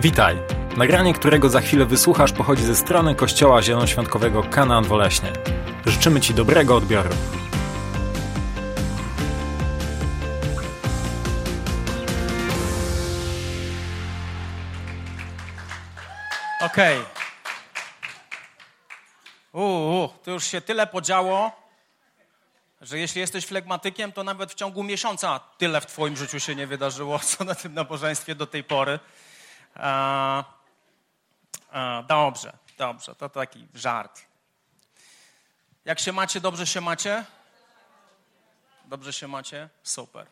Witaj! Nagranie, którego za chwilę wysłuchasz, pochodzi ze strony Kościoła Zielonoświątkowego Kanaan Woleśnie. Życzymy Ci dobrego odbioru. Okej. Uuu, to już się tyle podziało, że jeśli jesteś flegmatykiem, to nawet w ciągu miesiąca tyle w Twoim życiu się nie wydarzyło, co na tym nabożeństwie do tej pory. A, a, dobrze, dobrze, to taki żart. Jak się macie, dobrze się macie? Dobrze się macie? Super.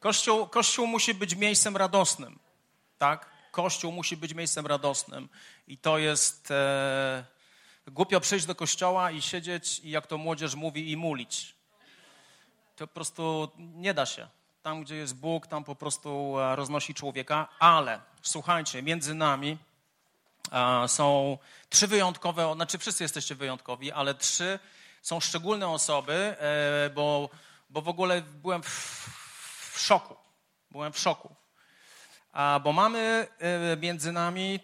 Kościół, kościół musi być miejscem radosnym, tak? Kościół musi być miejscem radosnym i to jest e, głupio przyjść do kościoła i siedzieć i jak to młodzież mówi i mulić. To po prostu nie da się. Tam, gdzie jest Bóg, tam po prostu e, roznosi człowieka, ale słuchajcie, między nami e, są trzy wyjątkowe, znaczy wszyscy jesteście wyjątkowi, ale trzy są szczególne osoby, e, bo, bo w ogóle byłem w, w szoku. Byłem w szoku. Bo mamy między nami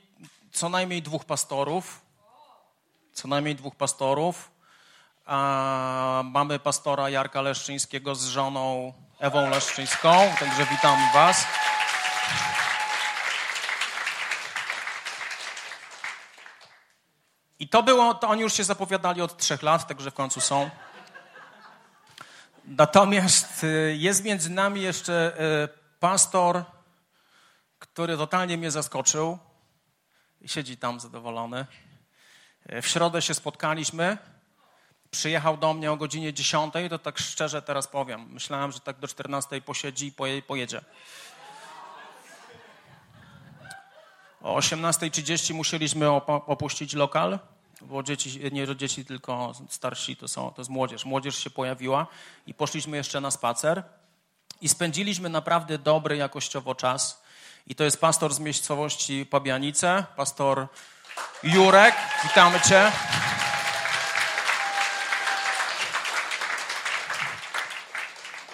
co najmniej dwóch pastorów. Co najmniej dwóch pastorów. Mamy pastora Jarka Leszczyńskiego z żoną Ewą Leszczyńską, także witam Was. I to było, to oni już się zapowiadali od trzech lat, także w końcu są. Natomiast y, jest między nami jeszcze y, pastor, który totalnie mnie zaskoczył i siedzi tam zadowolony. Y, w środę się spotkaliśmy. Przyjechał do mnie o godzinie 10, to tak szczerze teraz powiem. Myślałem, że tak do 14 posiedzi i pojedzie. O 18.30 musieliśmy opuścić lokal, bo dzieci, nie dzieci, tylko starsi to, są, to jest młodzież. Młodzież się pojawiła i poszliśmy jeszcze na spacer i spędziliśmy naprawdę dobry jakościowo czas. I to jest pastor z miejscowości Pabianice, pastor Jurek. Witamy Cię.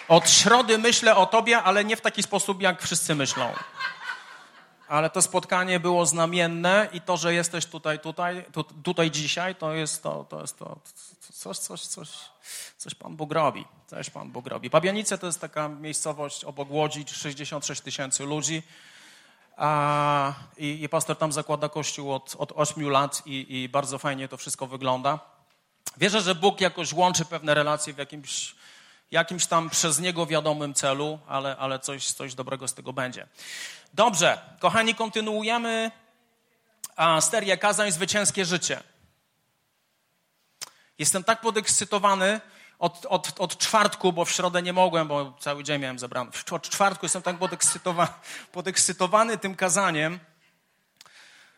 Od środy myślę o Tobie, ale nie w taki sposób, jak wszyscy myślą ale to spotkanie było znamienne i to, że jesteś tutaj, tutaj, tu, tutaj dzisiaj, to jest to, to jest to, coś, coś, coś, coś Pan Bóg robi. Coś Pan Bóg robi. Pabianice to jest taka miejscowość obok Łodzi, 66 tysięcy ludzi. A, i, i, pastor tam zakłada kościół od, od 8 lat i, i bardzo fajnie to wszystko wygląda. Wierzę, że Bóg jakoś łączy pewne relacje w jakimś, jakimś tam przez Niego wiadomym celu, ale, ale coś, coś dobrego z tego będzie. Dobrze, kochani, kontynuujemy serię kazań Zwycięskie Życie. Jestem tak podekscytowany od, od, od czwartku, bo w środę nie mogłem, bo cały dzień miałem zabrany. Od czwartku jestem tak podekscytowany, podekscytowany tym kazaniem,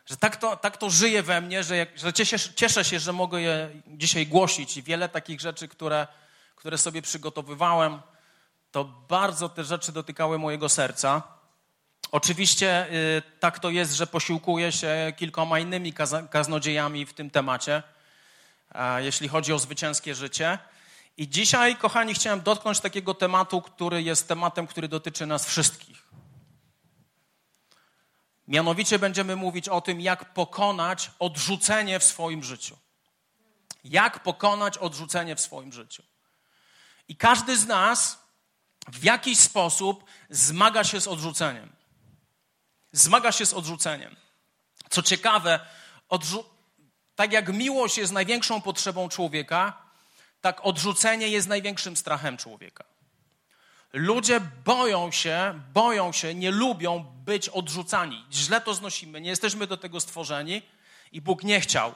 że tak to, tak to żyje we mnie, że, że cieszę, cieszę się, że mogę je dzisiaj głosić. I wiele takich rzeczy, które, które sobie przygotowywałem, to bardzo te rzeczy dotykały mojego serca. Oczywiście y, tak to jest, że posiłkuję się kilkoma innymi kaznodziejami w tym temacie, jeśli chodzi o zwycięskie życie. I dzisiaj, kochani, chciałem dotknąć takiego tematu, który jest tematem, który dotyczy nas wszystkich. Mianowicie będziemy mówić o tym, jak pokonać odrzucenie w swoim życiu. Jak pokonać odrzucenie w swoim życiu. I każdy z nas w jakiś sposób zmaga się z odrzuceniem zmaga się z odrzuceniem. Co ciekawe, odrzu- tak jak miłość jest największą potrzebą człowieka, tak odrzucenie jest największym strachem człowieka. Ludzie boją się, boją się, nie lubią być odrzucani. Źle to znosimy, nie jesteśmy do tego stworzeni i Bóg nie chciał,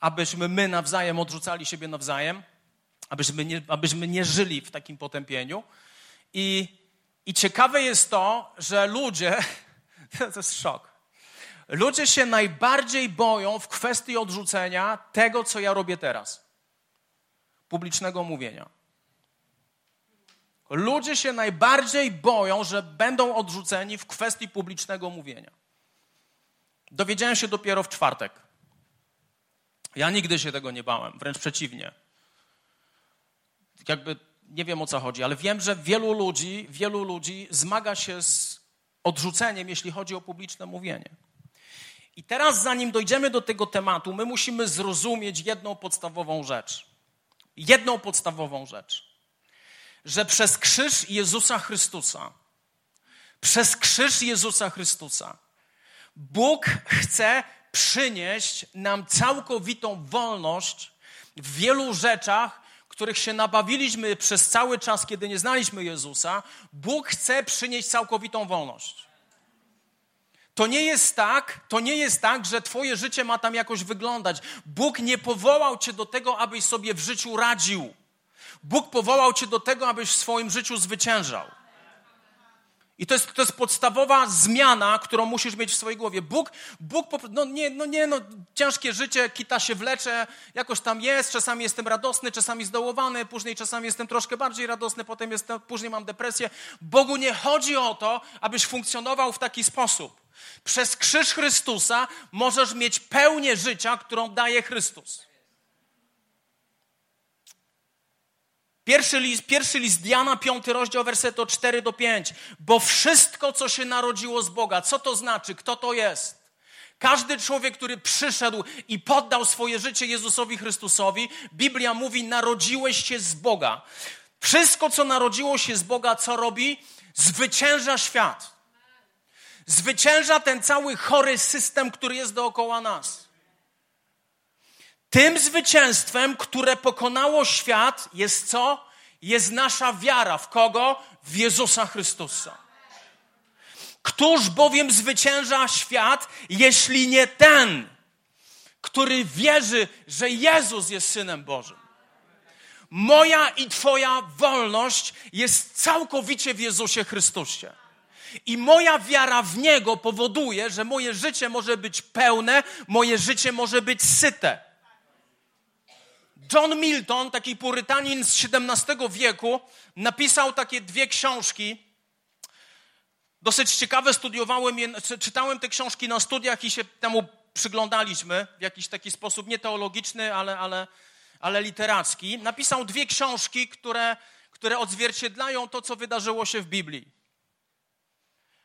abyśmy my nawzajem odrzucali siebie nawzajem, abyśmy nie, abyśmy nie żyli w takim potępieniu. I, I ciekawe jest to, że ludzie To jest szok. Ludzie się najbardziej boją w kwestii odrzucenia tego, co ja robię teraz. Publicznego mówienia. Ludzie się najbardziej boją, że będą odrzuceni w kwestii publicznego mówienia. Dowiedziałem się dopiero w czwartek. Ja nigdy się tego nie bałem, wręcz przeciwnie. Jakby nie wiem o co chodzi, ale wiem, że wielu ludzi, wielu ludzi zmaga się z odrzuceniem, jeśli chodzi o publiczne mówienie. I teraz, zanim dojdziemy do tego tematu, my musimy zrozumieć jedną podstawową rzecz. Jedną podstawową rzecz. Że przez krzyż Jezusa Chrystusa, przez krzyż Jezusa Chrystusa, Bóg chce przynieść nam całkowitą wolność w wielu rzeczach, których się nabawiliśmy przez cały czas, kiedy nie znaliśmy Jezusa. Bóg chce przynieść całkowitą wolność. To nie jest tak, to nie jest tak, że twoje życie ma tam jakoś wyglądać. Bóg nie powołał cię do tego, abyś sobie w życiu radził. Bóg powołał cię do tego, abyś w swoim życiu zwyciężał. I to jest, to jest podstawowa zmiana, którą musisz mieć w swojej głowie. Bóg, Bóg no nie, no nie, no ciężkie życie, kita się wlecze, jakoś tam jest, czasami jestem radosny, czasami zdołowany, później czasami jestem troszkę bardziej radosny, potem jestem, później mam depresję. Bogu nie chodzi o to, abyś funkcjonował w taki sposób. Przez krzyż Chrystusa możesz mieć pełnię życia, którą daje Chrystus. Pierwszy list, pierwszy list Diana, piąty rozdział, werset od 4 do 5. Bo wszystko, co się narodziło z Boga, co to znaczy, kto to jest? Każdy człowiek, który przyszedł i poddał swoje życie Jezusowi Chrystusowi, Biblia mówi, narodziłeś się z Boga. Wszystko, co narodziło się z Boga, co robi? Zwycięża świat. Zwycięża ten cały chory system, który jest dookoła nas. Tym zwycięstwem, które pokonało świat, jest co? Jest nasza wiara. W kogo? W Jezusa Chrystusa. Któż bowiem zwycięża świat, jeśli nie ten, który wierzy, że Jezus jest Synem Bożym? Moja i Twoja wolność jest całkowicie w Jezusie Chrystusie. I moja wiara w Niego powoduje, że moje życie może być pełne, moje życie może być syte. John Milton, taki purytanin z XVII wieku, napisał takie dwie książki. Dosyć ciekawe, studiowałem je, czytałem te książki na studiach i się temu przyglądaliśmy w jakiś taki sposób, nie teologiczny, ale, ale, ale literacki. Napisał dwie książki, które, które odzwierciedlają to, co wydarzyło się w Biblii.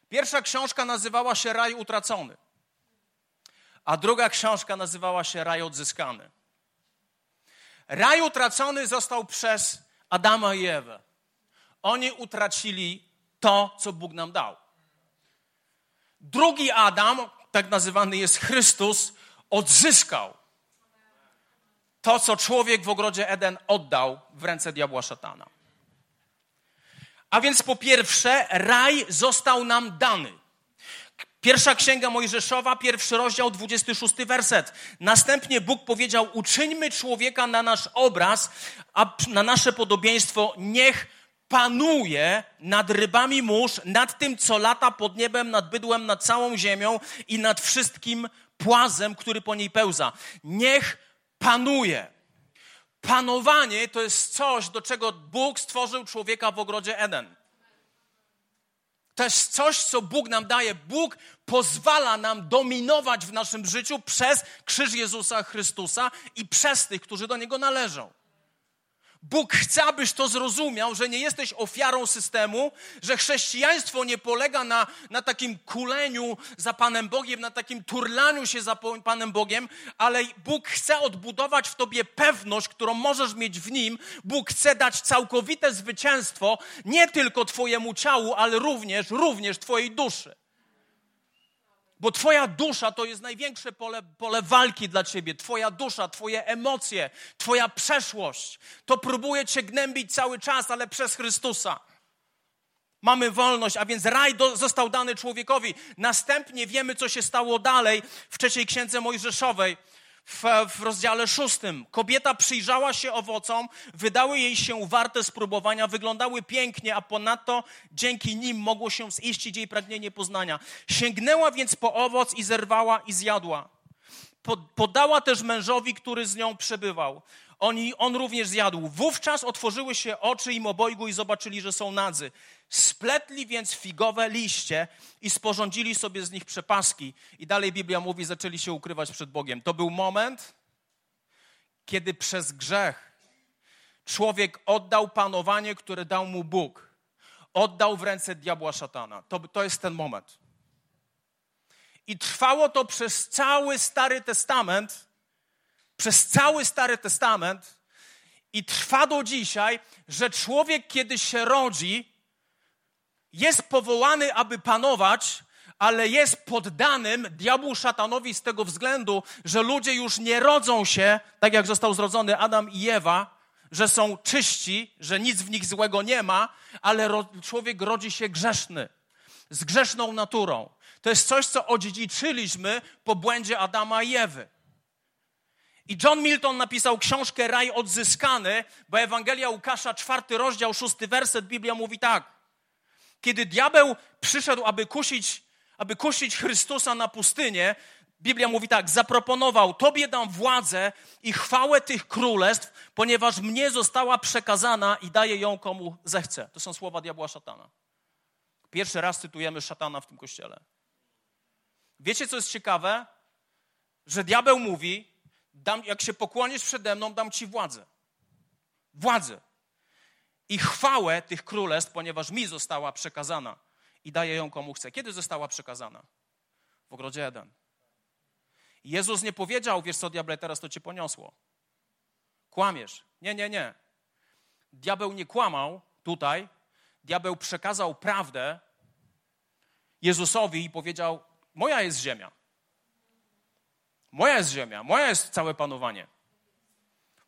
Pierwsza książka nazywała się Raj Utracony, a druga książka nazywała się Raj Odzyskany. Raj utracony został przez Adama i Ewę. Oni utracili to, co Bóg nam dał. Drugi Adam, tak nazywany jest Chrystus, odzyskał to, co człowiek w ogrodzie Eden oddał w ręce diabła szatana. A więc po pierwsze, raj został nam dany. Pierwsza księga Mojżeszowa, pierwszy rozdział, 26 werset. Następnie Bóg powiedział: Uczyńmy człowieka na nasz obraz, a na nasze podobieństwo, niech panuje nad rybami mórz, nad tym, co lata pod niebem, nad bydłem, nad całą ziemią i nad wszystkim płazem, który po niej pełza. Niech panuje. Panowanie to jest coś, do czego Bóg stworzył człowieka w ogrodzie Eden. To jest coś, co Bóg nam daje. Bóg pozwala nam dominować w naszym życiu przez krzyż Jezusa Chrystusa i przez tych, którzy do Niego należą. Bóg chce, abyś to zrozumiał, że nie jesteś ofiarą systemu, że chrześcijaństwo nie polega na, na takim kuleniu za Panem Bogiem, na takim turlaniu się za Panem Bogiem, ale Bóg chce odbudować w tobie pewność, którą możesz mieć w Nim. Bóg chce dać całkowite zwycięstwo nie tylko Twojemu ciału, ale również, również Twojej duszy. Bo Twoja dusza to jest największe pole, pole walki dla Ciebie. Twoja dusza, Twoje emocje, Twoja przeszłość. To próbuje Cię gnębić cały czas, ale przez Chrystusa. Mamy wolność, a więc raj do, został dany człowiekowi. Następnie wiemy, co się stało dalej w trzeciej księdze Mojżeszowej w, w rozdziale szóstym. Kobieta przyjrzała się owocom, wydały jej się warte spróbowania, wyglądały pięknie, a ponadto dzięki nim mogło się ziścić jej pragnienie poznania. Sięgnęła więc po owoc i zerwała i zjadła. Podała też mężowi, który z nią przebywał. On, on również zjadł. Wówczas otworzyły się oczy im obojgu i zobaczyli, że są nadzy. Spletli więc figowe liście i sporządzili sobie z nich przepaski. I dalej Biblia mówi, zaczęli się ukrywać przed Bogiem. To był moment, kiedy przez grzech człowiek oddał panowanie, które dał mu Bóg. Oddał w ręce diabła szatana. To, to jest ten moment. I trwało to przez cały Stary Testament, przez cały Stary Testament i trwa do dzisiaj, że człowiek, kiedy się rodzi, jest powołany, aby panować, ale jest poddanym diabłu szatanowi z tego względu, że ludzie już nie rodzą się, tak jak został zrodzony Adam i Ewa, że są czyści, że nic w nich złego nie ma, ale ro człowiek rodzi się grzeszny, z grzeszną naturą. To jest coś, co odziedziczyliśmy po błędzie Adama i Ewy. I John Milton napisał książkę Raj odzyskany, bo Ewangelia Łukasza, czwarty rozdział, szósty werset, Biblia mówi tak. Kiedy diabeł przyszedł, aby kusić, aby kusić Chrystusa na pustynię, Biblia mówi tak, zaproponował, Tobie dam władzę i chwałę tych królestw, ponieważ mnie została przekazana i daję ją komu zechce. To są słowa diabła szatana. Pierwszy raz cytujemy szatana w tym kościele. Wiecie, co jest ciekawe? Że diabeł mówi, dam, jak się pokłonisz przede mną, dam ci władzę. Władzę. I chwałę tych królestw, ponieważ mi została przekazana i daję ją komu chcę. Kiedy została przekazana? W ogrodzie Eden. Jezus nie powiedział, wiesz co, diable, teraz to cię poniosło. Kłamiesz. Nie, nie, nie. Diabeł nie kłamał tutaj. Diabeł przekazał prawdę Jezusowi i powiedział: Moja jest ziemia. Moja jest ziemia, moja jest całe panowanie.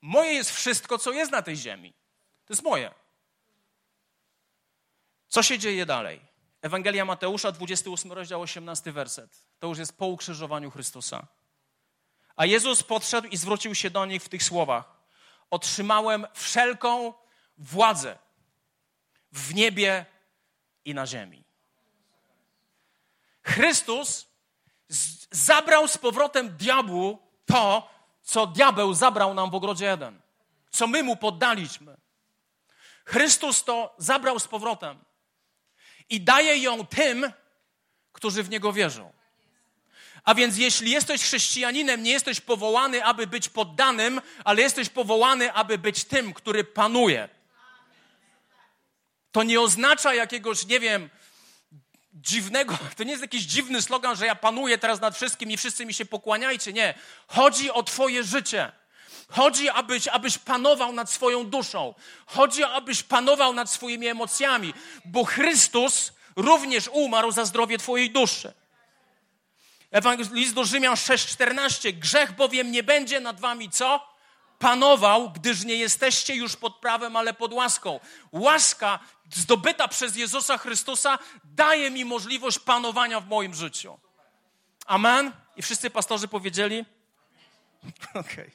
Moje jest wszystko, co jest na tej ziemi. To jest moje. Co się dzieje dalej? Ewangelia Mateusza, 28 rozdział, 18 werset. To już jest po ukrzyżowaniu Chrystusa. A Jezus podszedł i zwrócił się do nich w tych słowach: Otrzymałem wszelką władzę w niebie i na ziemi. Chrystus zabrał z powrotem diabłu to, co diabeł zabrał nam w ogrodzie jeden, co my mu poddaliśmy. Chrystus to zabrał z powrotem i daje ją tym, którzy w niego wierzą. A więc jeśli jesteś chrześcijaninem, nie jesteś powołany, aby być poddanym, ale jesteś powołany, aby być tym, który panuje. To nie oznacza jakiegoś, nie wiem, dziwnego, to nie jest jakiś dziwny slogan, że ja panuję teraz nad wszystkim i wszyscy mi się pokłaniajcie. Nie. Chodzi o Twoje życie. Chodzi, abyś, abyś panował nad swoją duszą. Chodzi, abyś panował nad swoimi emocjami, bo Chrystus również umarł za zdrowie Twojej duszy. List do Rzymian 6,14. Grzech bowiem nie będzie nad wami co? Panował, gdyż nie jesteście już pod prawem, ale pod łaską. Łaska zdobyta przez Jezusa Chrystusa daje mi możliwość panowania w moim życiu. Amen? I wszyscy pastorzy powiedzieli? Okej. Okay.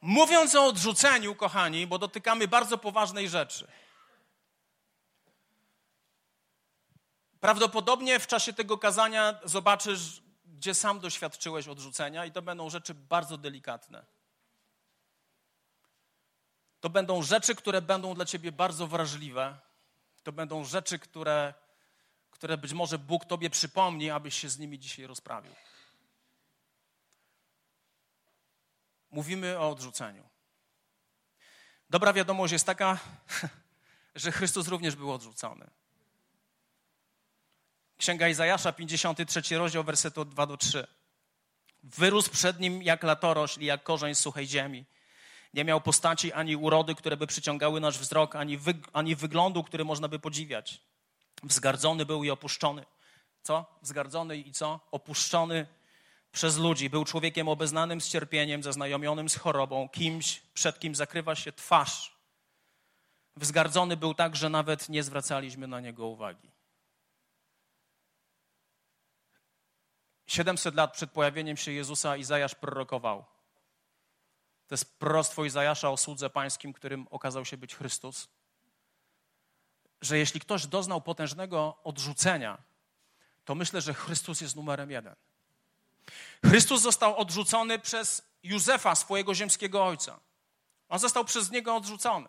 Mówiąc o odrzuceniu, kochani, bo dotykamy bardzo poważnej rzeczy. Prawdopodobnie w czasie tego kazania zobaczysz, gdzie sam doświadczyłeś odrzucenia, i to będą rzeczy bardzo delikatne. To będą rzeczy, które będą dla ciebie bardzo wrażliwe. To będą rzeczy, które, które być może Bóg tobie przypomni, abyś się z nimi dzisiaj rozprawił. Mówimy o odrzuceniu. Dobra wiadomość jest taka, że Chrystus również był odrzucony. Księga Izajasza, 53 rozdział, werset od 2 do 3. Wyrósł przed nim jak latorośl i jak korzeń suchej ziemi. Nie miał postaci ani urody, które by przyciągały nasz wzrok, ani, wy, ani wyglądu, który można by podziwiać. Wzgardzony był i opuszczony. Co? Wzgardzony i co? Opuszczony przez ludzi. Był człowiekiem obeznanym z cierpieniem, zaznajomionym z chorobą, kimś, przed kim zakrywa się twarz. Wzgardzony był tak, że nawet nie zwracaliśmy na niego uwagi. 700 lat przed pojawieniem się Jezusa Izajasz prorokował. To jest proroctwo Izajasza o słudze pańskim, którym okazał się być Chrystus. Że jeśli ktoś doznał potężnego odrzucenia, to myślę, że Chrystus jest numerem jeden. Chrystus został odrzucony przez Józefa, swojego ziemskiego ojca. On został przez niego odrzucony.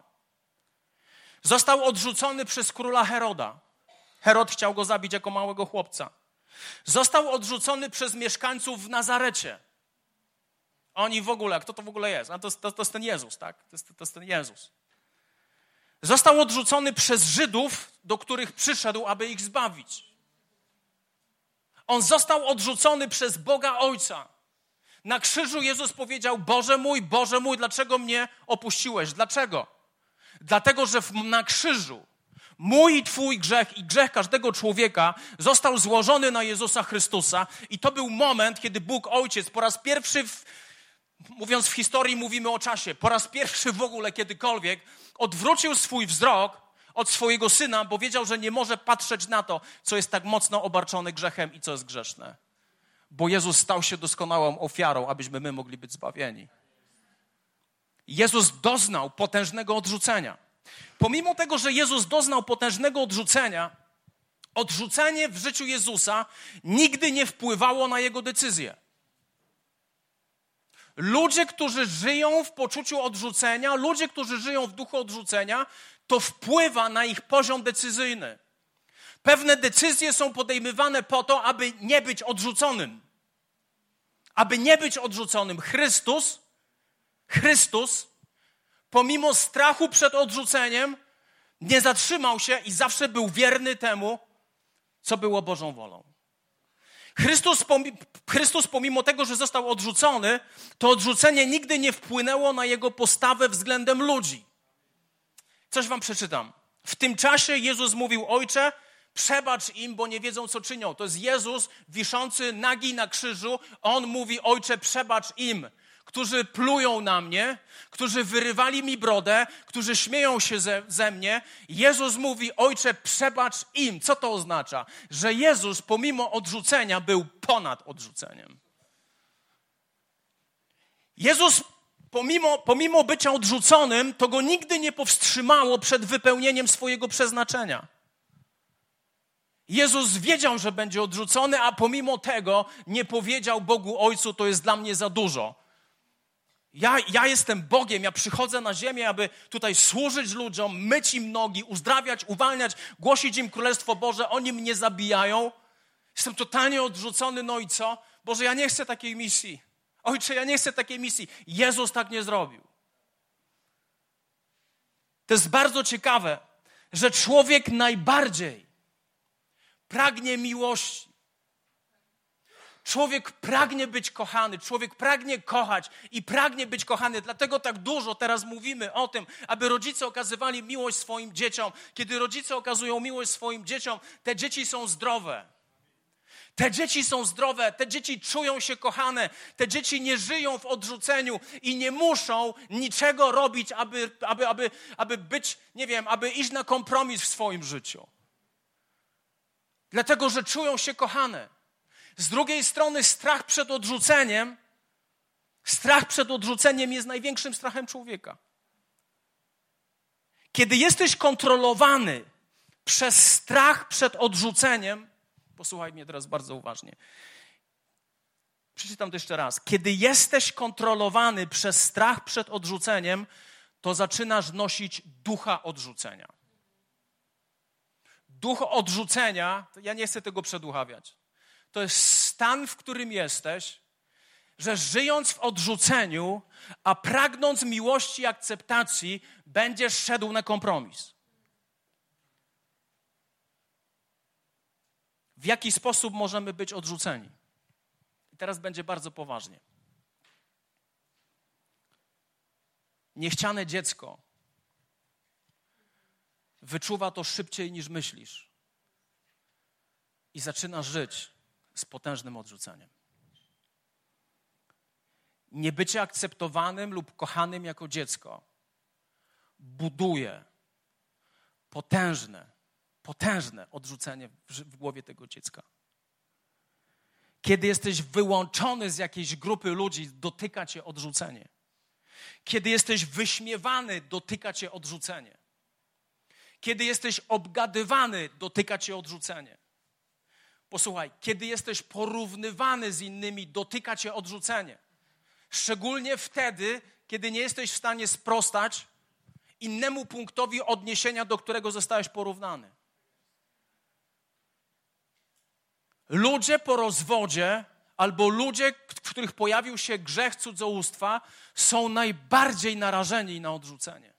Został odrzucony przez króla Heroda. Herod chciał go zabić jako małego chłopca. Został odrzucony przez mieszkańców w Nazarecie. Oni w ogóle, kto to w ogóle jest? A to, to, to jest ten Jezus, tak? To jest, to jest ten Jezus. Został odrzucony przez Żydów, do których przyszedł, aby ich zbawić. On został odrzucony przez Boga Ojca. Na krzyżu Jezus powiedział: Boże mój, Boże mój, dlaczego mnie opuściłeś? Dlaczego? Dlatego, że na krzyżu mój i Twój grzech i grzech każdego człowieka został złożony na Jezusa Chrystusa, i to był moment, kiedy Bóg Ojciec po raz pierwszy, w, mówiąc w historii, mówimy o czasie, po raz pierwszy w ogóle kiedykolwiek odwrócił swój wzrok od swojego syna, bo wiedział, że nie może patrzeć na to, co jest tak mocno obarczone grzechem i co jest grzeszne. Bo Jezus stał się doskonałą ofiarą, abyśmy my mogli być zbawieni. Jezus doznał potężnego odrzucenia. Pomimo tego, że Jezus doznał potężnego odrzucenia, odrzucenie w życiu Jezusa nigdy nie wpływało na jego decyzję. Ludzie, którzy żyją w poczuciu odrzucenia, ludzie, którzy żyją w duchu odrzucenia, to wpływa na ich poziom decyzyjny. Pewne decyzje są podejmowane po to, aby nie być odrzuconym. Aby nie być odrzuconym. Chrystus, Chrystus, pomimo strachu przed odrzuceniem, nie zatrzymał się i zawsze był wierny temu, co było Bożą wolą. Chrystus, Chrystus, pomimo tego, że został odrzucony, to odrzucenie nigdy nie wpłynęło na jego postawę względem ludzi. Coś wam przeczytam. W tym czasie Jezus mówił: Ojcze, przebacz im, bo nie wiedzą, co czynią. To jest Jezus wiszący nagi na krzyżu. On mówi: Ojcze, przebacz im którzy plują na mnie, którzy wyrywali mi brodę, którzy śmieją się ze, ze, mnie. Jezus mówi: Ojcze, przebacz im. Co to oznacza? Że Jezus, pomimo odrzucenia, był ponad odrzuceniem. Jezus, pomimo, pomimo bycia odrzuconym, to go nigdy nie powstrzymało przed wypełnieniem swojego przeznaczenia. Jezus wiedział, że będzie odrzucony, a pomimo tego nie powiedział Bogu Ojcu: To jest dla mnie za dużo. Ja, ja jestem Bogiem, ja przychodzę na ziemię, aby tutaj służyć ludziom, myć im nogi, uzdrawiać, uwalniać, głosić im Królestwo Boże. Oni mnie zabijają. Jestem totalnie odrzucony, no i co? Boże, ja nie chcę takiej misji. Ojcze, ja nie chcę takiej misji. Jezus tak nie zrobił. To jest bardzo ciekawe, że człowiek najbardziej pragnie miłości. Człowiek pragnie być kochany, człowiek pragnie kochać i pragnie być kochany. Dlatego tak dużo teraz mówimy o tym, aby rodzice okazywali miłość swoim dzieciom. Kiedy rodzice okazują miłość swoim dzieciom, te dzieci są zdrowe. Te dzieci są zdrowe, te dzieci czują się kochane, te dzieci nie żyją w odrzuceniu i nie muszą niczego robić, aby, aby, aby, aby być, nie wiem, aby iść na kompromis w swoim życiu. Dlatego, że czują się kochane. Z drugiej strony strach przed odrzuceniem, strach przed odrzuceniem jest największym strachem człowieka. Kiedy jesteś kontrolowany przez strach przed odrzuceniem, posłuchaj mnie teraz bardzo uważnie. Przeczytam to jeszcze raz. Kiedy jesteś kontrolowany przez strach przed odrzuceniem, to zaczynasz nosić ducha odrzucenia. Duch odrzucenia, ja nie chcę tego przeduchawiać to jest stan, w którym jesteś, że żyjąc w odrzuceniu, a pragnąc miłości i akceptacji, będziesz szedł na kompromis. W jaki sposób możemy być odrzuceni? I teraz będzie bardzo poważnie. Niechciane dziecko wyczuwa to szybciej niż myślisz i zaczyna żyć z potężnym odrzuceniem. Niebycie akceptowanym lub kochanym jako dziecko buduje potężne, potężne odrzucenie w głowie tego dziecka. Kiedy jesteś wyłączony z jakiejś grupy ludzi, dotyka cię odrzucenie. Kiedy jesteś wyśmiewany, dotyka cię odrzucenie. Kiedy jesteś obgadywany, dotyka cię odrzucenie. Posłuchaj, kiedy jesteś porównywany z innymi, dotyka cię odrzucenie. Szczególnie wtedy, kiedy nie jesteś w stanie sprostać innemu punktowi odniesienia, do którego zostałeś porównany. Ludzie po rozwodzie albo ludzie, w których pojawił się grzech cudzołóstwa, są najbardziej narażeni na odrzucenie.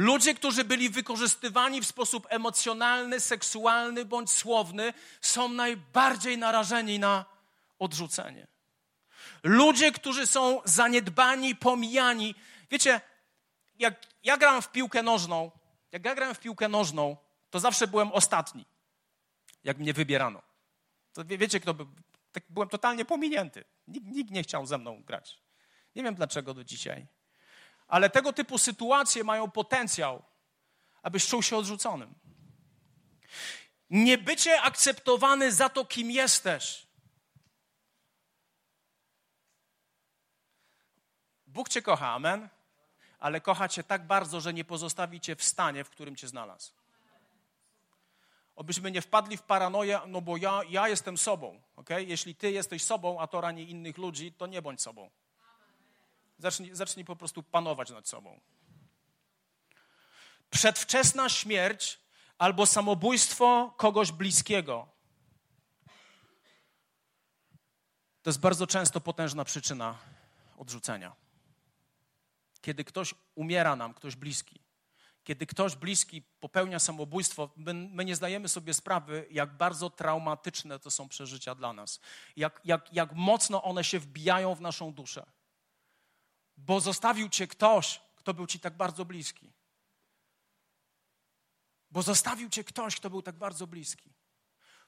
Ludzie, którzy byli wykorzystywani w sposób emocjonalny, seksualny bądź słowny, są najbardziej narażeni na odrzucenie. Ludzie, którzy są zaniedbani, pomijani. Wiecie, jak ja grałem w piłkę nożną, jak ja grałem w piłkę nożną, to zawsze byłem ostatni, jak mnie wybierano. To wie, wiecie, kto by, tak byłem totalnie pominięty. Nikt, nikt nie chciał ze mną grać. Nie wiem dlaczego do dzisiaj. Ale tego typu sytuacje mają potencjał, abyś czuł się odrzuconym. Nie bycie akceptowany za to, kim jesteś. Bóg cię kocha, amen, ale kocha cię tak bardzo, że nie pozostawi cię w stanie, w którym cię znalazł. Obyśmy nie wpadli w paranoję, no bo ja, ja jestem sobą, ok? Jeśli ty jesteś sobą, a to rani innych ludzi, to nie bądź sobą. Zacznij, zacznij po prostu panować nad sobą. Przedwczesna śmierć albo samobójstwo kogoś bliskiego to jest bardzo często potężna przyczyna odrzucenia. Kiedy ktoś umiera nam, ktoś bliski, kiedy ktoś bliski popełnia samobójstwo, my, my, nie zdajemy sobie sprawy, jak bardzo traumatyczne to są przeżycia dla nas, jak, jak, jak mocno one się wbijają w naszą duszę bo zostawił cię ktoś, kto był ci tak bardzo bliski. Bo zostawił cię ktoś, kto był tak bardzo bliski.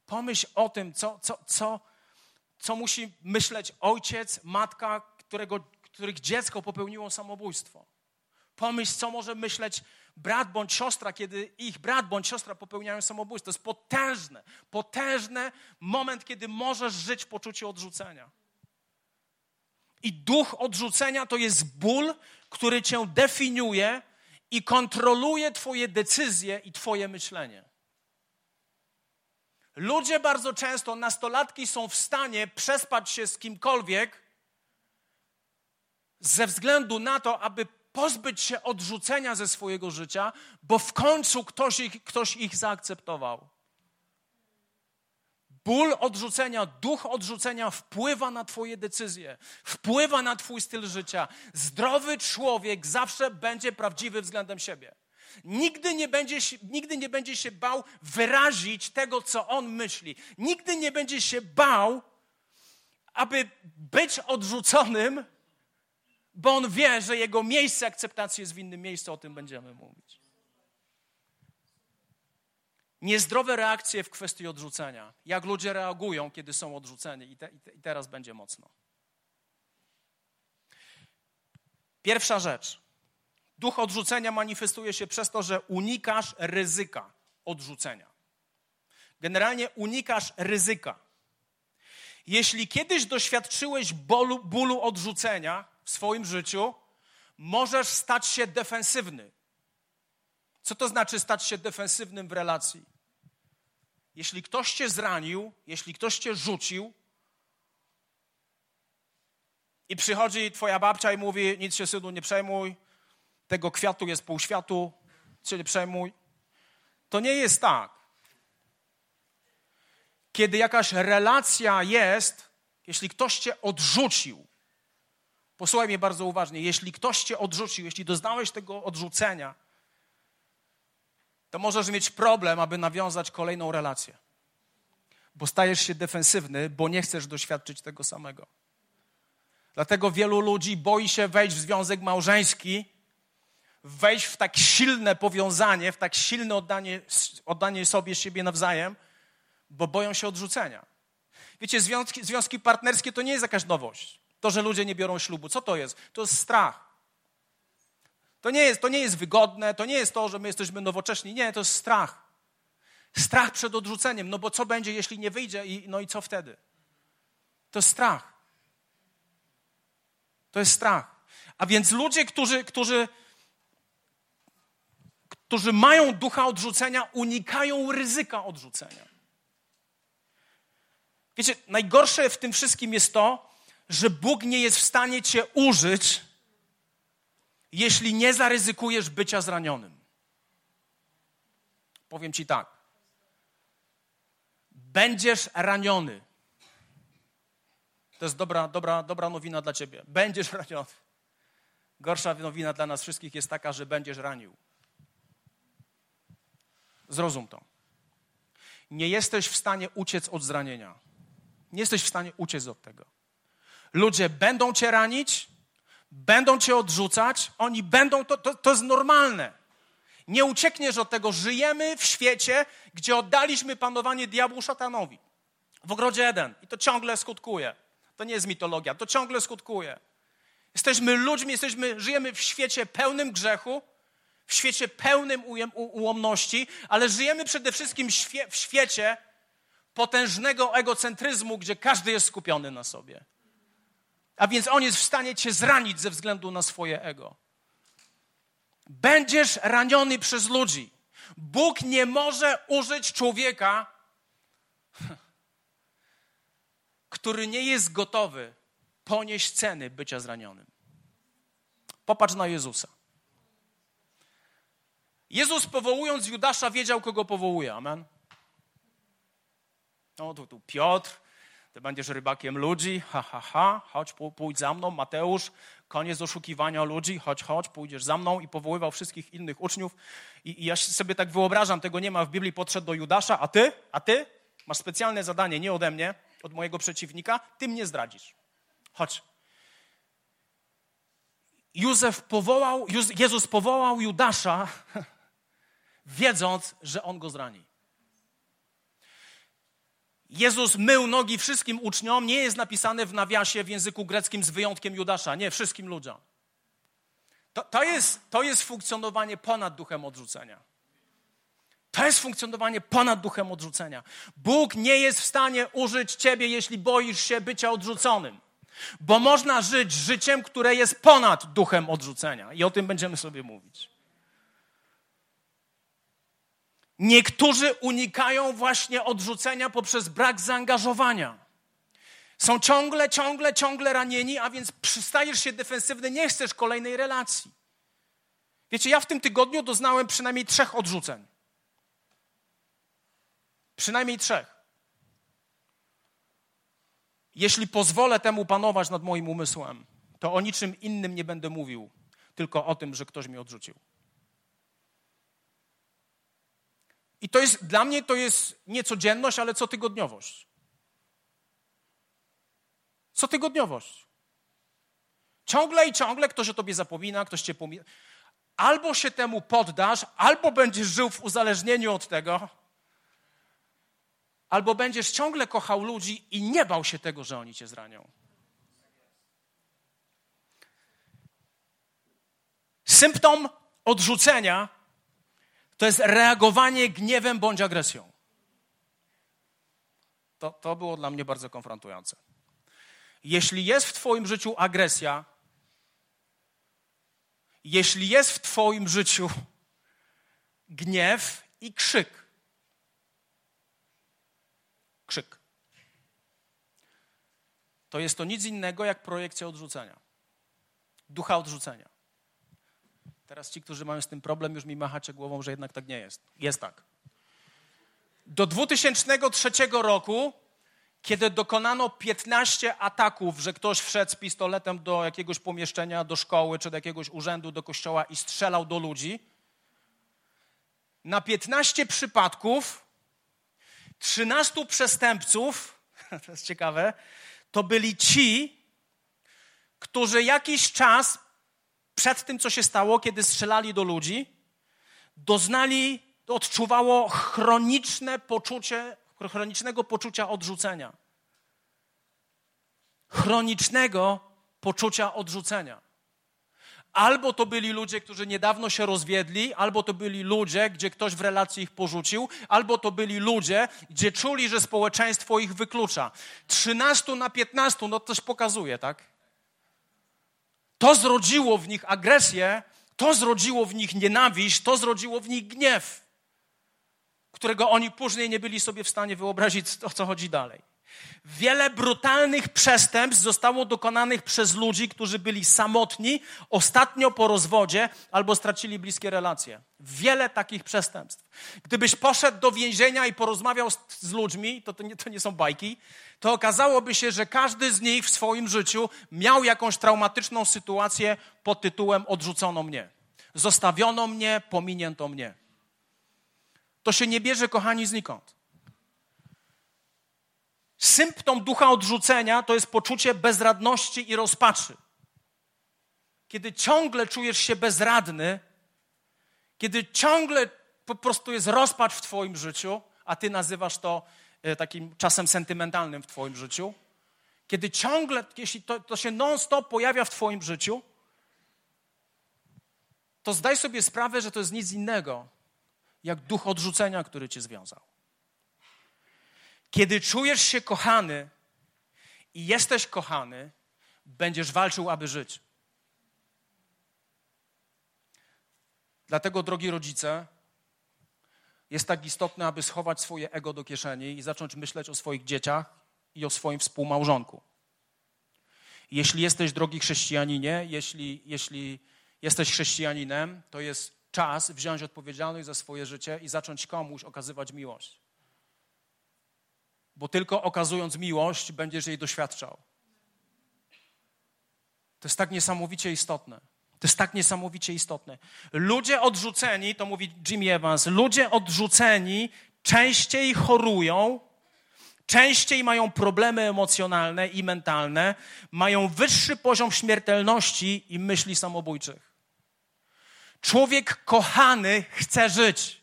Pomyśl o tym, co, co, co, co musi myśleć ojciec, matka, którego, których dziecko popełniło samobójstwo. Pomyśl, co może myśleć brat bądź siostra, kiedy ich brat bądź siostra popełniają samobójstwo. To jest potężne, potężny moment, kiedy możesz żyć w poczuciu odrzucenia. I duch odrzucenia to jest ból, który cię definiuje i kontroluje Twoje decyzje i Twoje myślenie. Ludzie bardzo często, nastolatki są w stanie przespać się z kimkolwiek ze względu na to, aby pozbyć się odrzucenia ze swojego życia, bo w końcu ktoś ich, ktoś ich zaakceptował. Ból odrzucenia, duch odrzucenia wpływa na Twoje decyzje, wpływa na Twój styl życia. Zdrowy człowiek zawsze będzie prawdziwy względem siebie. Nigdy nie, będzie, nigdy nie będzie się bał wyrazić tego, co on myśli. Nigdy nie będzie się bał, aby być odrzuconym, bo on wie, że jego miejsce akceptacji jest w innym miejscu. O tym będziemy mówić niezdrowe reakcje w kwestii odrzucenia. Jak ludzie reagują, kiedy są odrzuceni. I, te, i, te, I, teraz będzie mocno. Pierwsza rzecz. Duch odrzucenia manifestuje się przez to, że unikasz ryzyka odrzucenia. Generalnie unikasz ryzyka. Jeśli kiedyś doświadczyłeś bólu, bólu odrzucenia w swoim życiu, możesz stać się defensywny. Co to znaczy stać się defensywnym w relacji? Jeśli ktoś cię zranił, jeśli ktoś cię rzucił i przychodzi twoja babcia i mówi, nic się synu nie przejmuj, tego kwiatu jest pół światu, się nie przejmuj. To nie jest tak. Kiedy jakaś relacja jest, jeśli ktoś cię odrzucił, posłuchaj mnie bardzo uważnie, jeśli ktoś cię odrzucił, jeśli doznałeś tego odrzucenia, to możesz mieć problem, aby nawiązać kolejną relację. Bo stajesz się defensywny, bo nie chcesz doświadczyć tego samego. Dlatego wielu ludzi boi się wejść w związek małżeński, wejść w tak silne powiązanie, w tak silne oddanie, oddanie sobie siebie nawzajem, bo boją się odrzucenia. Wiecie, związki, związki partnerskie to nie jest jakaś nowość. To, że ludzie nie biorą ślubu. Co to jest? To jest strach. To nie jest, to nie jest wygodne, to nie jest to, że my jesteśmy nowocześni. Nie, to jest strach. Strach przed odrzuceniem. No bo co będzie, jeśli nie wyjdzie? I, no i co wtedy? To jest strach. To jest strach. A więc ludzie, którzy, którzy, którzy mają ducha odrzucenia, unikają ryzyka odrzucenia. Wiecie, najgorsze w tym wszystkim jest to, że Bóg nie jest w stanie cię użyć jeśli nie zaryzykujesz bycia zranionym. Powiem ci tak. Będziesz raniony. To jest dobra, dobra, dobra nowina dla ciebie. Będziesz raniony. Gorsza nowina dla nas wszystkich jest taka, że będziesz ranił. Zrozum to. Nie jesteś w stanie uciec od zranienia. Nie jesteś w stanie uciec od tego. Ludzie będą cię ranić, będą cię odrzucać, oni będą, to, to, to jest normalne. Nie uciekniesz od tego. Żyjemy w świecie, gdzie oddaliśmy panowanie diabłu szatanowi. W ogrodzie Eden. I to ciągle skutkuje. To nie jest mitologia, to ciągle skutkuje. Jesteśmy ludźmi, jesteśmy, żyjemy w świecie pełnym grzechu, w świecie pełnym ułomności, ale żyjemy przede wszystkim w świecie potężnego egocentryzmu, gdzie każdy jest skupiony na sobie. A więc on jest w stanie cię zranić ze względu na swoje ego. Będziesz raniony przez ludzi. Bóg nie może użyć człowieka, który nie jest gotowy ponieść ceny bycia zranionym. Popatrz na Jezusa. Jezus powołując Judasza wiedział, kogo powołuje. Amen. No tu, tu Piotr, ty będziesz rybakiem ludzi, ha, ha, ha, chodź, pójdź za mną, Mateusz, koniec oszukiwania ludzi, chodź, chodź, pójdziesz za mną i powoływał wszystkich innych uczniów. I, I, ja sobie tak wyobrażam, tego nie ma w Biblii, podszedł do Judasza, a ty, a ty masz specjalne zadanie, nie ode mnie, od mojego przeciwnika, ty mnie zdradzisz. Chodź. Józef powołał, Jezus powołał Judasza, wiedząc, że on go zrani. Jezus mył nogi wszystkim uczniom, nie jest napisane w nawiasie w języku greckim z wyjątkiem Judasza. Nie, wszystkim ludziom. To, to, jest, to jest funkcjonowanie ponad duchem odrzucenia. To jest funkcjonowanie ponad duchem odrzucenia. Bóg nie jest w stanie użyć ciebie, jeśli boisz się bycia odrzuconym. Bo można żyć życiem, które jest ponad duchem odrzucenia. I o tym będziemy sobie mówić. Niektórzy unikają właśnie odrzucenia poprzez brak zaangażowania. Są ciągle, ciągle, ciągle ranieni, a więc przystajesz się defensywny, nie chcesz kolejnej relacji. Wiecie, ja w tym tygodniu doznałem przynajmniej trzech odrzuceń. Przynajmniej trzech. Jeśli pozwolę temu panować nad moim umysłem, to o niczym innym nie będę mówił, tylko o tym, że ktoś mnie odrzucił. I to jest, dla mnie to jest nie codzienność, ale cotygodniowość. Cotygodniowość. Ciągle i ciągle ktoś o tobie zapomina, ktoś cię pomina. Albo się temu poddasz, albo będziesz żył w uzależnieniu od tego, albo będziesz ciągle kochał ludzi i nie bał się tego, że oni cię zranią. Symptom odrzucenia to jest reagowanie gniewem bądź agresją. To, to było dla mnie bardzo konfrontujące. Jeśli jest w Twoim życiu agresja, jeśli jest w Twoim życiu gniew i krzyk, krzyk, to jest to nic innego jak projekcja odrzucenia, ducha odrzucenia. Teraz ci, którzy mają z tym problem, już mi machacie głową, że jednak tak nie jest. Jest tak. Do 2003 roku, kiedy dokonano 15 ataków, że ktoś wszedł z pistoletem do jakiegoś pomieszczenia, do szkoły czy do jakiegoś urzędu, do kościoła i strzelał do ludzi, na 15 przypadków 13 przestępców, to jest ciekawe, to byli ci, którzy jakiś czas przed tym, co się stało, kiedy strzelali do ludzi, doznali, odczuwało chroniczne poczucie, chronicznego poczucia odrzucenia. Chronicznego poczucia odrzucenia. Albo to byli ludzie, którzy niedawno się rozwiedli, albo to byli ludzie, gdzie ktoś w relacji ich porzucił, albo to byli ludzie, gdzie czuli, że społeczeństwo ich wyklucza. 13 na 15, no coś pokazuje, tak? To zrodziło w nich agresję, to zrodziło w nich nienawiść, to zrodziło w nich gniew, którego oni później nie byli sobie w stanie wyobrazić, o co chodzi dalej. Wiele brutalnych przestępstw zostało dokonanych przez ludzi, którzy byli samotni, ostatnio po rozwodzie albo stracili bliskie relacje. Wiele takich przestępstw. Gdybyś poszedł do więzienia i porozmawiał z, z ludźmi, to, to, nie, to nie są bajki, to okazałoby się, że każdy z nich w swoim życiu miał jakąś traumatyczną sytuację pod tytułem odrzucono mnie. Zostawiono mnie, pominięto mnie. To się nie bierze, kochani, znikąd. Symptom ducha odrzucenia to jest poczucie bezradności i rozpaczy. Kiedy ciągle czujesz się bezradny, kiedy ciągle po prostu jest rozpacz w Twoim życiu, a Ty nazywasz to e, takim czasem sentymentalnym w Twoim życiu, kiedy ciągle, jeśli to, to się non-stop pojawia w Twoim życiu, to zdaj sobie sprawę, że to jest nic innego, jak duch odrzucenia, który Cię związał. Kiedy czujesz się kochany i jesteś kochany, będziesz walczył, aby żyć. Dlatego, drogi rodzice, jest tak istotne, aby schować swoje ego do kieszeni i zacząć myśleć o swoich dzieciach i o swoim współmałżonku. Jeśli jesteś, drogi chrześcijaninie, jeśli, jeśli jesteś chrześcijaninem, to jest czas wziąć odpowiedzialność za swoje życie i zacząć komuś okazywać miłość. Bo tylko okazując miłość, będziesz jej doświadczał. To jest tak niesamowicie istotne. To jest tak niesamowicie istotne. Ludzie odrzuceni, to mówi Jimmy Evans, ludzie odrzuceni częściej chorują, częściej mają problemy emocjonalne i mentalne, mają wyższy poziom śmiertelności i myśli samobójczych. Człowiek kochany chce żyć.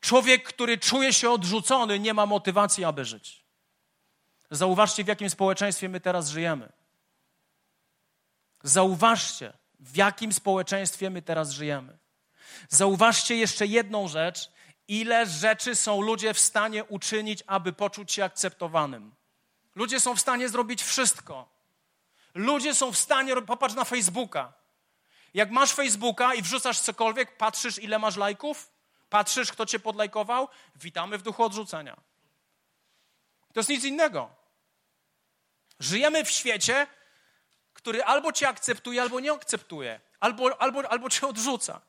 Człowiek, który czuje się odrzucony, nie ma motywacji, aby żyć. Zauważcie, w jakim społeczeństwie my teraz żyjemy. Zauważcie, w jakim społeczeństwie my teraz żyjemy. Zauważcie jeszcze jedną rzecz, ile rzeczy są ludzie w stanie uczynić, aby poczuć się akceptowanym. Ludzie są w stanie zrobić wszystko. Ludzie są w stanie, popatrz na Facebooka. Jak masz Facebooka i wrzucasz cokolwiek, patrzysz, ile masz lajków, patrzysz, kto cię podlajkował, witamy w duchu odrzucenia. To jest nic innego. Żyjemy w świecie, który albo cię akceptuje, albo nie akceptuje, albo, albo, albo cię odrzuca.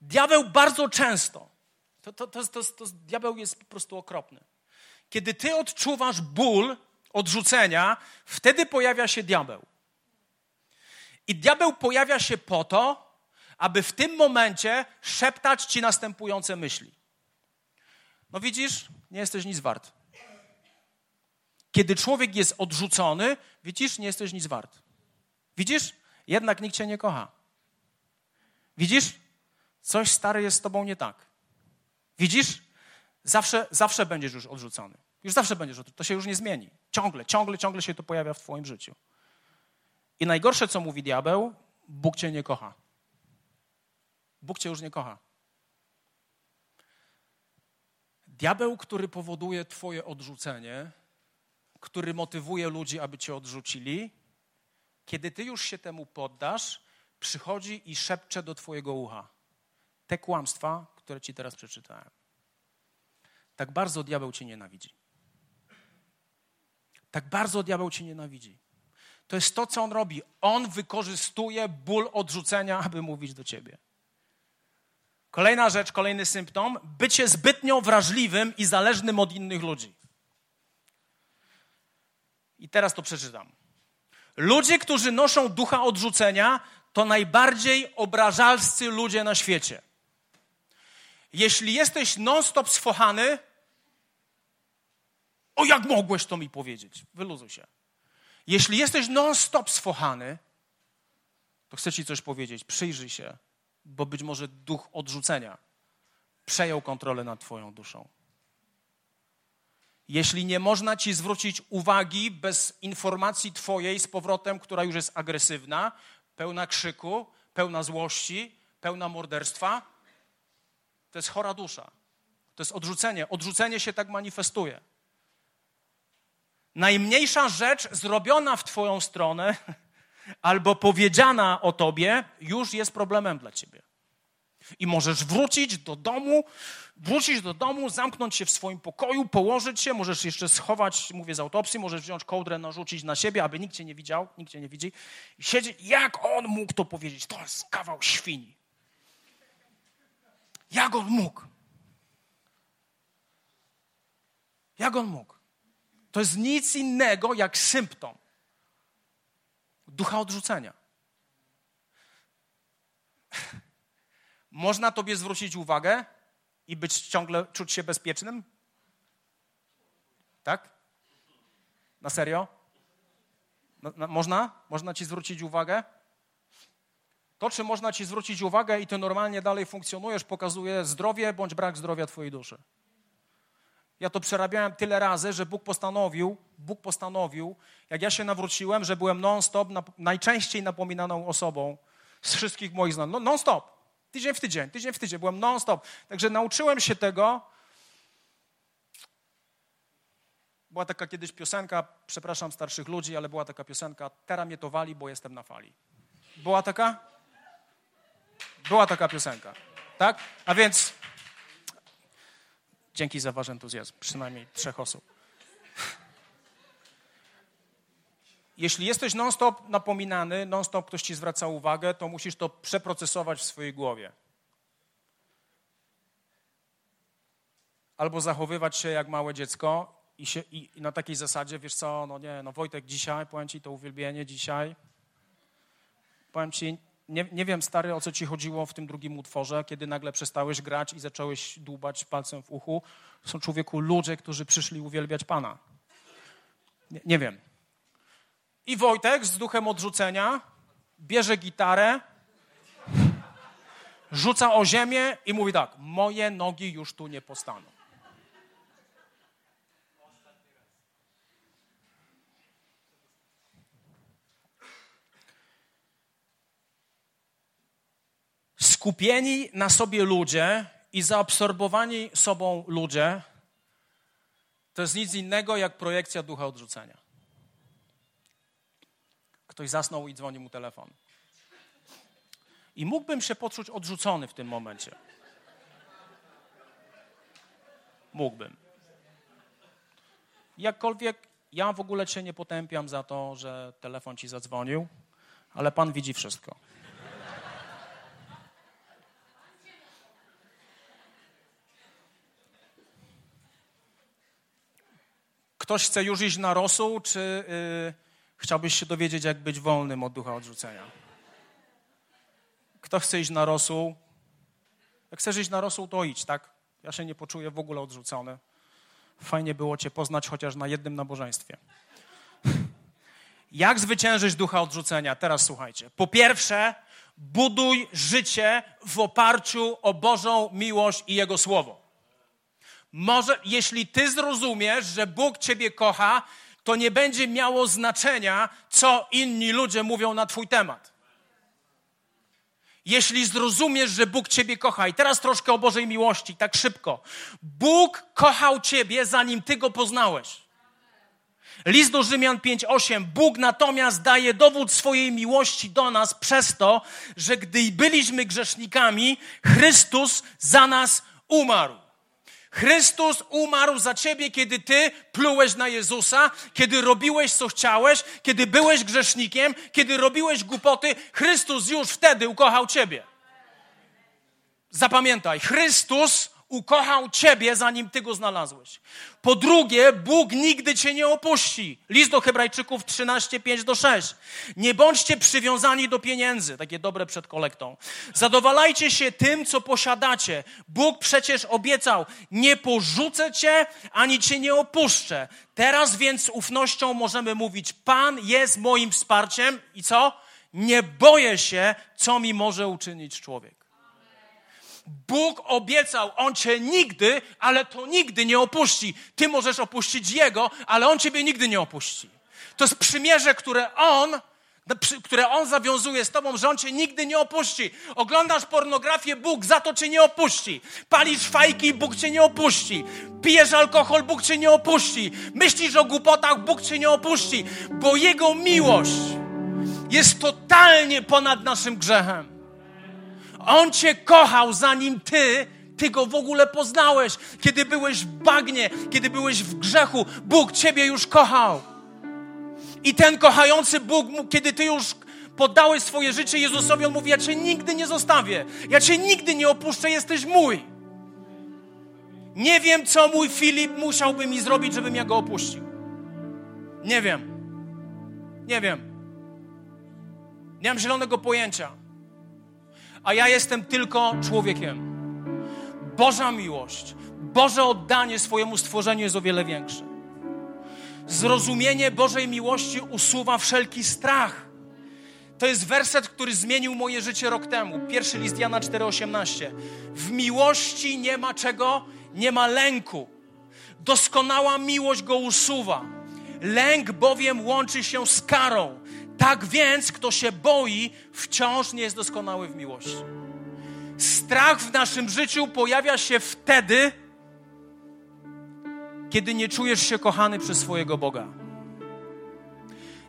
Diabeł bardzo często, to, to, to, to, to, diabeł jest po prostu okropny. Kiedy ty odczuwasz ból odrzucenia, wtedy pojawia się diabeł. I diabeł pojawia się po to, aby w tym momencie szeptać ci następujące myśli. No widzisz, nie jesteś nic wart. Kiedy człowiek jest odrzucony, widzisz, nie jesteś nic wart. Widzisz, jednak nikt cię nie kocha. Widzisz, coś stary jest z tobą nie tak. Widzisz, zawsze, zawsze będziesz już odrzucony. Już zawsze będziesz odrzucony. To się już nie zmieni. Ciągle, ciągle, ciągle się to pojawia w twoim życiu. I najgorsze, co mówi diabeł, Bóg cię nie kocha. Bóg cię już nie kocha. Diabeł, który powoduje Twoje odrzucenie, który motywuje ludzi, aby Cię odrzucili, kiedy Ty już się temu poddasz, przychodzi i szepcze do Twojego ucha te kłamstwa, które Ci teraz przeczytałem. Tak bardzo diabeł Cię nienawidzi. Tak bardzo diabeł Cię nienawidzi. To jest to, co on robi. On wykorzystuje ból odrzucenia, aby mówić do Ciebie. Kolejna rzecz, kolejny symptom: bycie zbytnio wrażliwym i zależnym od innych ludzi. I teraz to przeczytam. Ludzie, którzy noszą ducha odrzucenia, to najbardziej obrażalscy ludzie na świecie. Jeśli jesteś non-stop sfochany, o jak mogłeś to mi powiedzieć? Wyluzuj się. Jeśli jesteś non-stop sfochany, to chcę ci coś powiedzieć. Przyjrzyj się bo być może duch odrzucenia przejął kontrolę nad Twoją duszą. Jeśli nie można Ci zwrócić uwagi bez informacji Twojej z powrotem, która już jest agresywna, pełna krzyku, pełna złości, pełna morderstwa, to jest chora dusza. To jest odrzucenie. Odrzucenie się tak manifestuje. Najmniejsza rzecz zrobiona w Twoją stronę albo powiedziana o tobie, już jest problemem dla ciebie. I możesz wrócić do domu, wrócić do domu, zamknąć się w swoim pokoju, położyć się, możesz jeszcze schować, mówię z autopsji, możesz wziąć kołdrę, narzucić na siebie, aby nikt cię nie widział, nikt cię nie widzi. I siedzieć, jak on mógł to powiedzieć? To jest kawał świni. Jak on mógł? Jak on mógł? To jest nic innego jak symptom ducha odrzucenia. Można tobie zwrócić uwagę i być ciągle, czuć się bezpiecznym? Tak? Na serio? No, no, można? Można ci zwrócić uwagę? To, czy można ci zwrócić uwagę i ty normalnie dalej funkcjonujesz, pokazuje zdrowie bądź brak zdrowia twojej duszy. Ja to przerabiałem tyle razy, że Bóg postanowił, Bóg postanowił, jak ja się nawróciłem, że byłem non-stop, najczęściej napominaną osobą z wszystkich moich znajomych. No, non-stop. Tydzień w tydzień, tydzień w tydzień. Byłem non-stop. Także nauczyłem się tego. Była taka kiedyś piosenka, przepraszam starszych ludzi, ale była taka piosenka, teraz mnie to wali, bo jestem na fali. Była taka? Była taka piosenka. Tak? A więc dzięki za wasz entuzjazm. Przynajmniej trzech osób. Jeśli jesteś non-stop napominany, non-stop ktoś ci zwraca uwagę, to musisz to przeprocesować w swojej głowie. Albo zachowywać się jak małe dziecko i, się, i, i na takiej zasadzie, wiesz co, no nie, no Wojtek dzisiaj, powiem ci to uwielbienie dzisiaj. Powiem ci, nie, nie wiem stary, o co ci chodziło w tym drugim utworze, kiedy nagle przestałeś grać i zacząłeś dłubać palcem w uchu. Są człowieku ludzie, którzy przyszli uwielbiać Pana. Nie, nie wiem. I Wojtek z duchem odrzucenia bierze gitarę, rzuca o ziemię i mówi tak: Moje nogi już tu nie postaną. Skupieni na sobie ludzie i zaabsorbowani sobą ludzie to jest nic innego jak projekcja ducha odrzucenia. Ktoś zasnął i dzwoni mu telefon. I mógłbym się poczuć odrzucony w tym momencie. Mógłbym. Jakkolwiek ja w ogóle cię nie potępiam za to, że telefon ci zadzwonił, ale Pan widzi wszystko. Ktoś chce już iść na rosół, czy. Yy, Chciałbyś się dowiedzieć, jak być wolnym od ducha odrzucenia. Kto chce iść na rosół? Jak chcesz iść na rosół, to idź, tak? Ja się nie poczuję w ogóle odrzucony. Fajnie było Cię poznać chociaż na jednym nabożeństwie. Jak zwyciężyć ducha odrzucenia? Teraz słuchajcie. Po pierwsze, buduj życie w oparciu o Bożą miłość i Jego Słowo. Może, jeśli Ty zrozumiesz, że Bóg Ciebie kocha, to nie będzie miało znaczenia, co inni ludzie mówią na Twój temat. Jeśli zrozumiesz, że Bóg Ciebie kocha, i teraz troszkę o Bożej miłości, tak szybko. Bóg kochał Ciebie, zanim Ty go poznałeś. List do Rzymian 5:8. Bóg natomiast daje dowód swojej miłości do nas przez to, że gdy byliśmy grzesznikami, Chrystus za nas umarł. Chrystus umarł za ciebie, kiedy ty plułeś na Jezusa, kiedy robiłeś co chciałeś, kiedy byłeś grzesznikiem, kiedy robiłeś głupoty. Chrystus już wtedy ukochał ciebie. Zapamiętaj, Chrystus ukochał ciebie, zanim ty go znalazłeś. Po drugie, Bóg nigdy cię nie opuści. List do Hebrajczyków 13, 5 do 6. Nie bądźcie przywiązani do pieniędzy, takie dobre przed kolektą. Zadowalajcie się tym, co posiadacie. Bóg przecież obiecał, nie porzucę cię, ani cię nie opuszczę. Teraz więc z ufnością możemy mówić, Pan jest moim wsparciem i co? Nie boję się, co mi może uczynić człowiek. Bóg obiecał, On cię nigdy, ale to nigdy nie opuści. Ty możesz opuścić Jego, ale On ciebie nigdy nie opuści. To jest przymierze, które On, które On zawiązuje z tobą, że On cię nigdy nie opuści. Oglądasz pornografię, Bóg za to cię nie opuści. Palisz fajki, Bóg cię nie opuści. Pijesz alkohol, Bóg cię nie opuści. Myślisz o głupotach, Bóg cię nie opuści. Bo Jego miłość jest totalnie ponad naszym grzechem. On cię kochał, zanim ty, ty go w ogóle poznałeś. Kiedy byłeś w bagnie, kiedy byłeś w grzechu, Bóg ciebie już kochał. I ten kochający Bóg, kiedy ty już poddałeś swoje życie Jezusowi, on mówi: Ja cię nigdy nie zostawię, ja cię nigdy nie opuszczę, jesteś mój. Nie wiem, co mój Filip musiałby mi zrobić, żebym ja go opuścił. Nie wiem. Nie wiem. Nie mam zielonego pojęcia a ja jestem tylko człowiekiem. Boża miłość, Boże oddanie swojemu stworzeniu jest o wiele większe. Zrozumienie Bożej miłości usuwa wszelki strach. To jest werset, który zmienił moje życie rok temu. Pierwszy list Jana 4,18. W miłości nie ma czego? Nie ma lęku. Doskonała miłość go usuwa. Lęk bowiem łączy się z karą. Tak więc, kto się boi, wciąż nie jest doskonały w miłości. Strach w naszym życiu pojawia się wtedy, kiedy nie czujesz się kochany przez swojego Boga.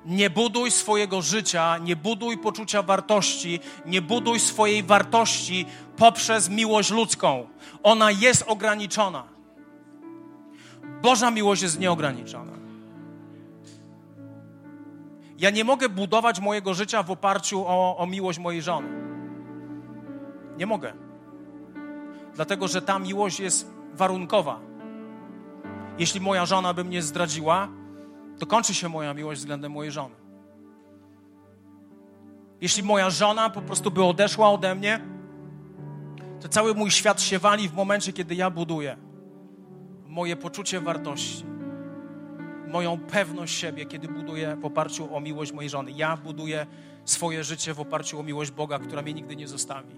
Nie buduj swojego życia, nie buduj poczucia wartości, nie buduj swojej wartości poprzez miłość ludzką. Ona jest ograniczona. Boża miłość jest nieograniczona. Ja nie mogę budować mojego życia w oparciu o, o miłość mojej żony. Nie mogę. Dlatego, że ta miłość jest warunkowa. Jeśli moja żona by mnie zdradziła, to kończy się moja miłość względem mojej żony. Jeśli moja żona po prostu by odeszła ode mnie, to cały mój świat się wali w momencie, kiedy ja buduję moje poczucie wartości, moją pewność siebie, kiedy buduję w oparciu o miłość mojej żony. Ja buduję swoje życie w oparciu o miłość Boga, która mnie nigdy nie zostawi.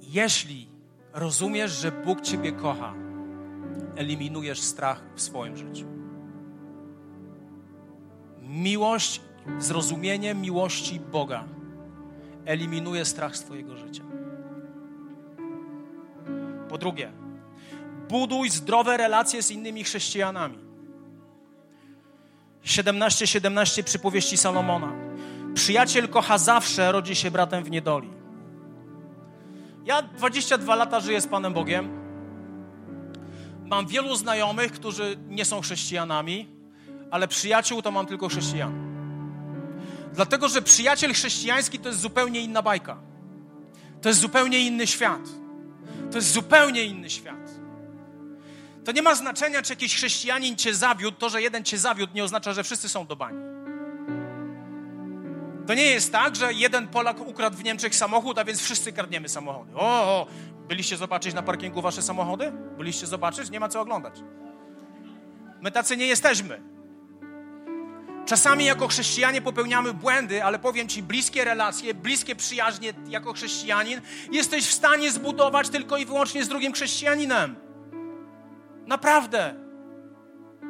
Jeśli rozumiesz, że Bóg Ciebie kocha, eliminujesz strach w swoim życiu. Miłość, zrozumienie miłości Boga eliminuje strach z Twojego życia. Po drugie, buduj zdrowe relacje z innymi chrześcijanami. 17:17 17 przypowieści Salomona. Przyjaciel kocha zawsze, rodzi się bratem w niedoli. Ja 22 lata żyję z Panem Bogiem. Mam wielu znajomych, którzy nie są chrześcijanami, ale przyjaciół to mam tylko chrześcijan. Dlatego, że przyjaciel chrześcijański to jest zupełnie inna bajka. To jest zupełnie inny świat. To jest zupełnie inny świat. To nie ma znaczenia, czy jakiś chrześcijanin cię zawiódł. To, że jeden cię zawiódł, nie oznacza, że wszyscy są do bani. To nie jest tak, że jeden Polak ukradł w Niemczech samochód, a więc wszyscy kradniemy samochody. O, o, byliście zobaczyć na parkingu wasze samochody? Byliście zobaczyć? Nie ma co oglądać. My tacy nie jesteśmy. Czasami jako chrześcijanie popełniamy błędy, ale powiem Ci, bliskie relacje, bliskie przyjaźnie jako chrześcijanin jesteś w stanie zbudować tylko i wyłącznie z drugim chrześcijaninem. Naprawdę.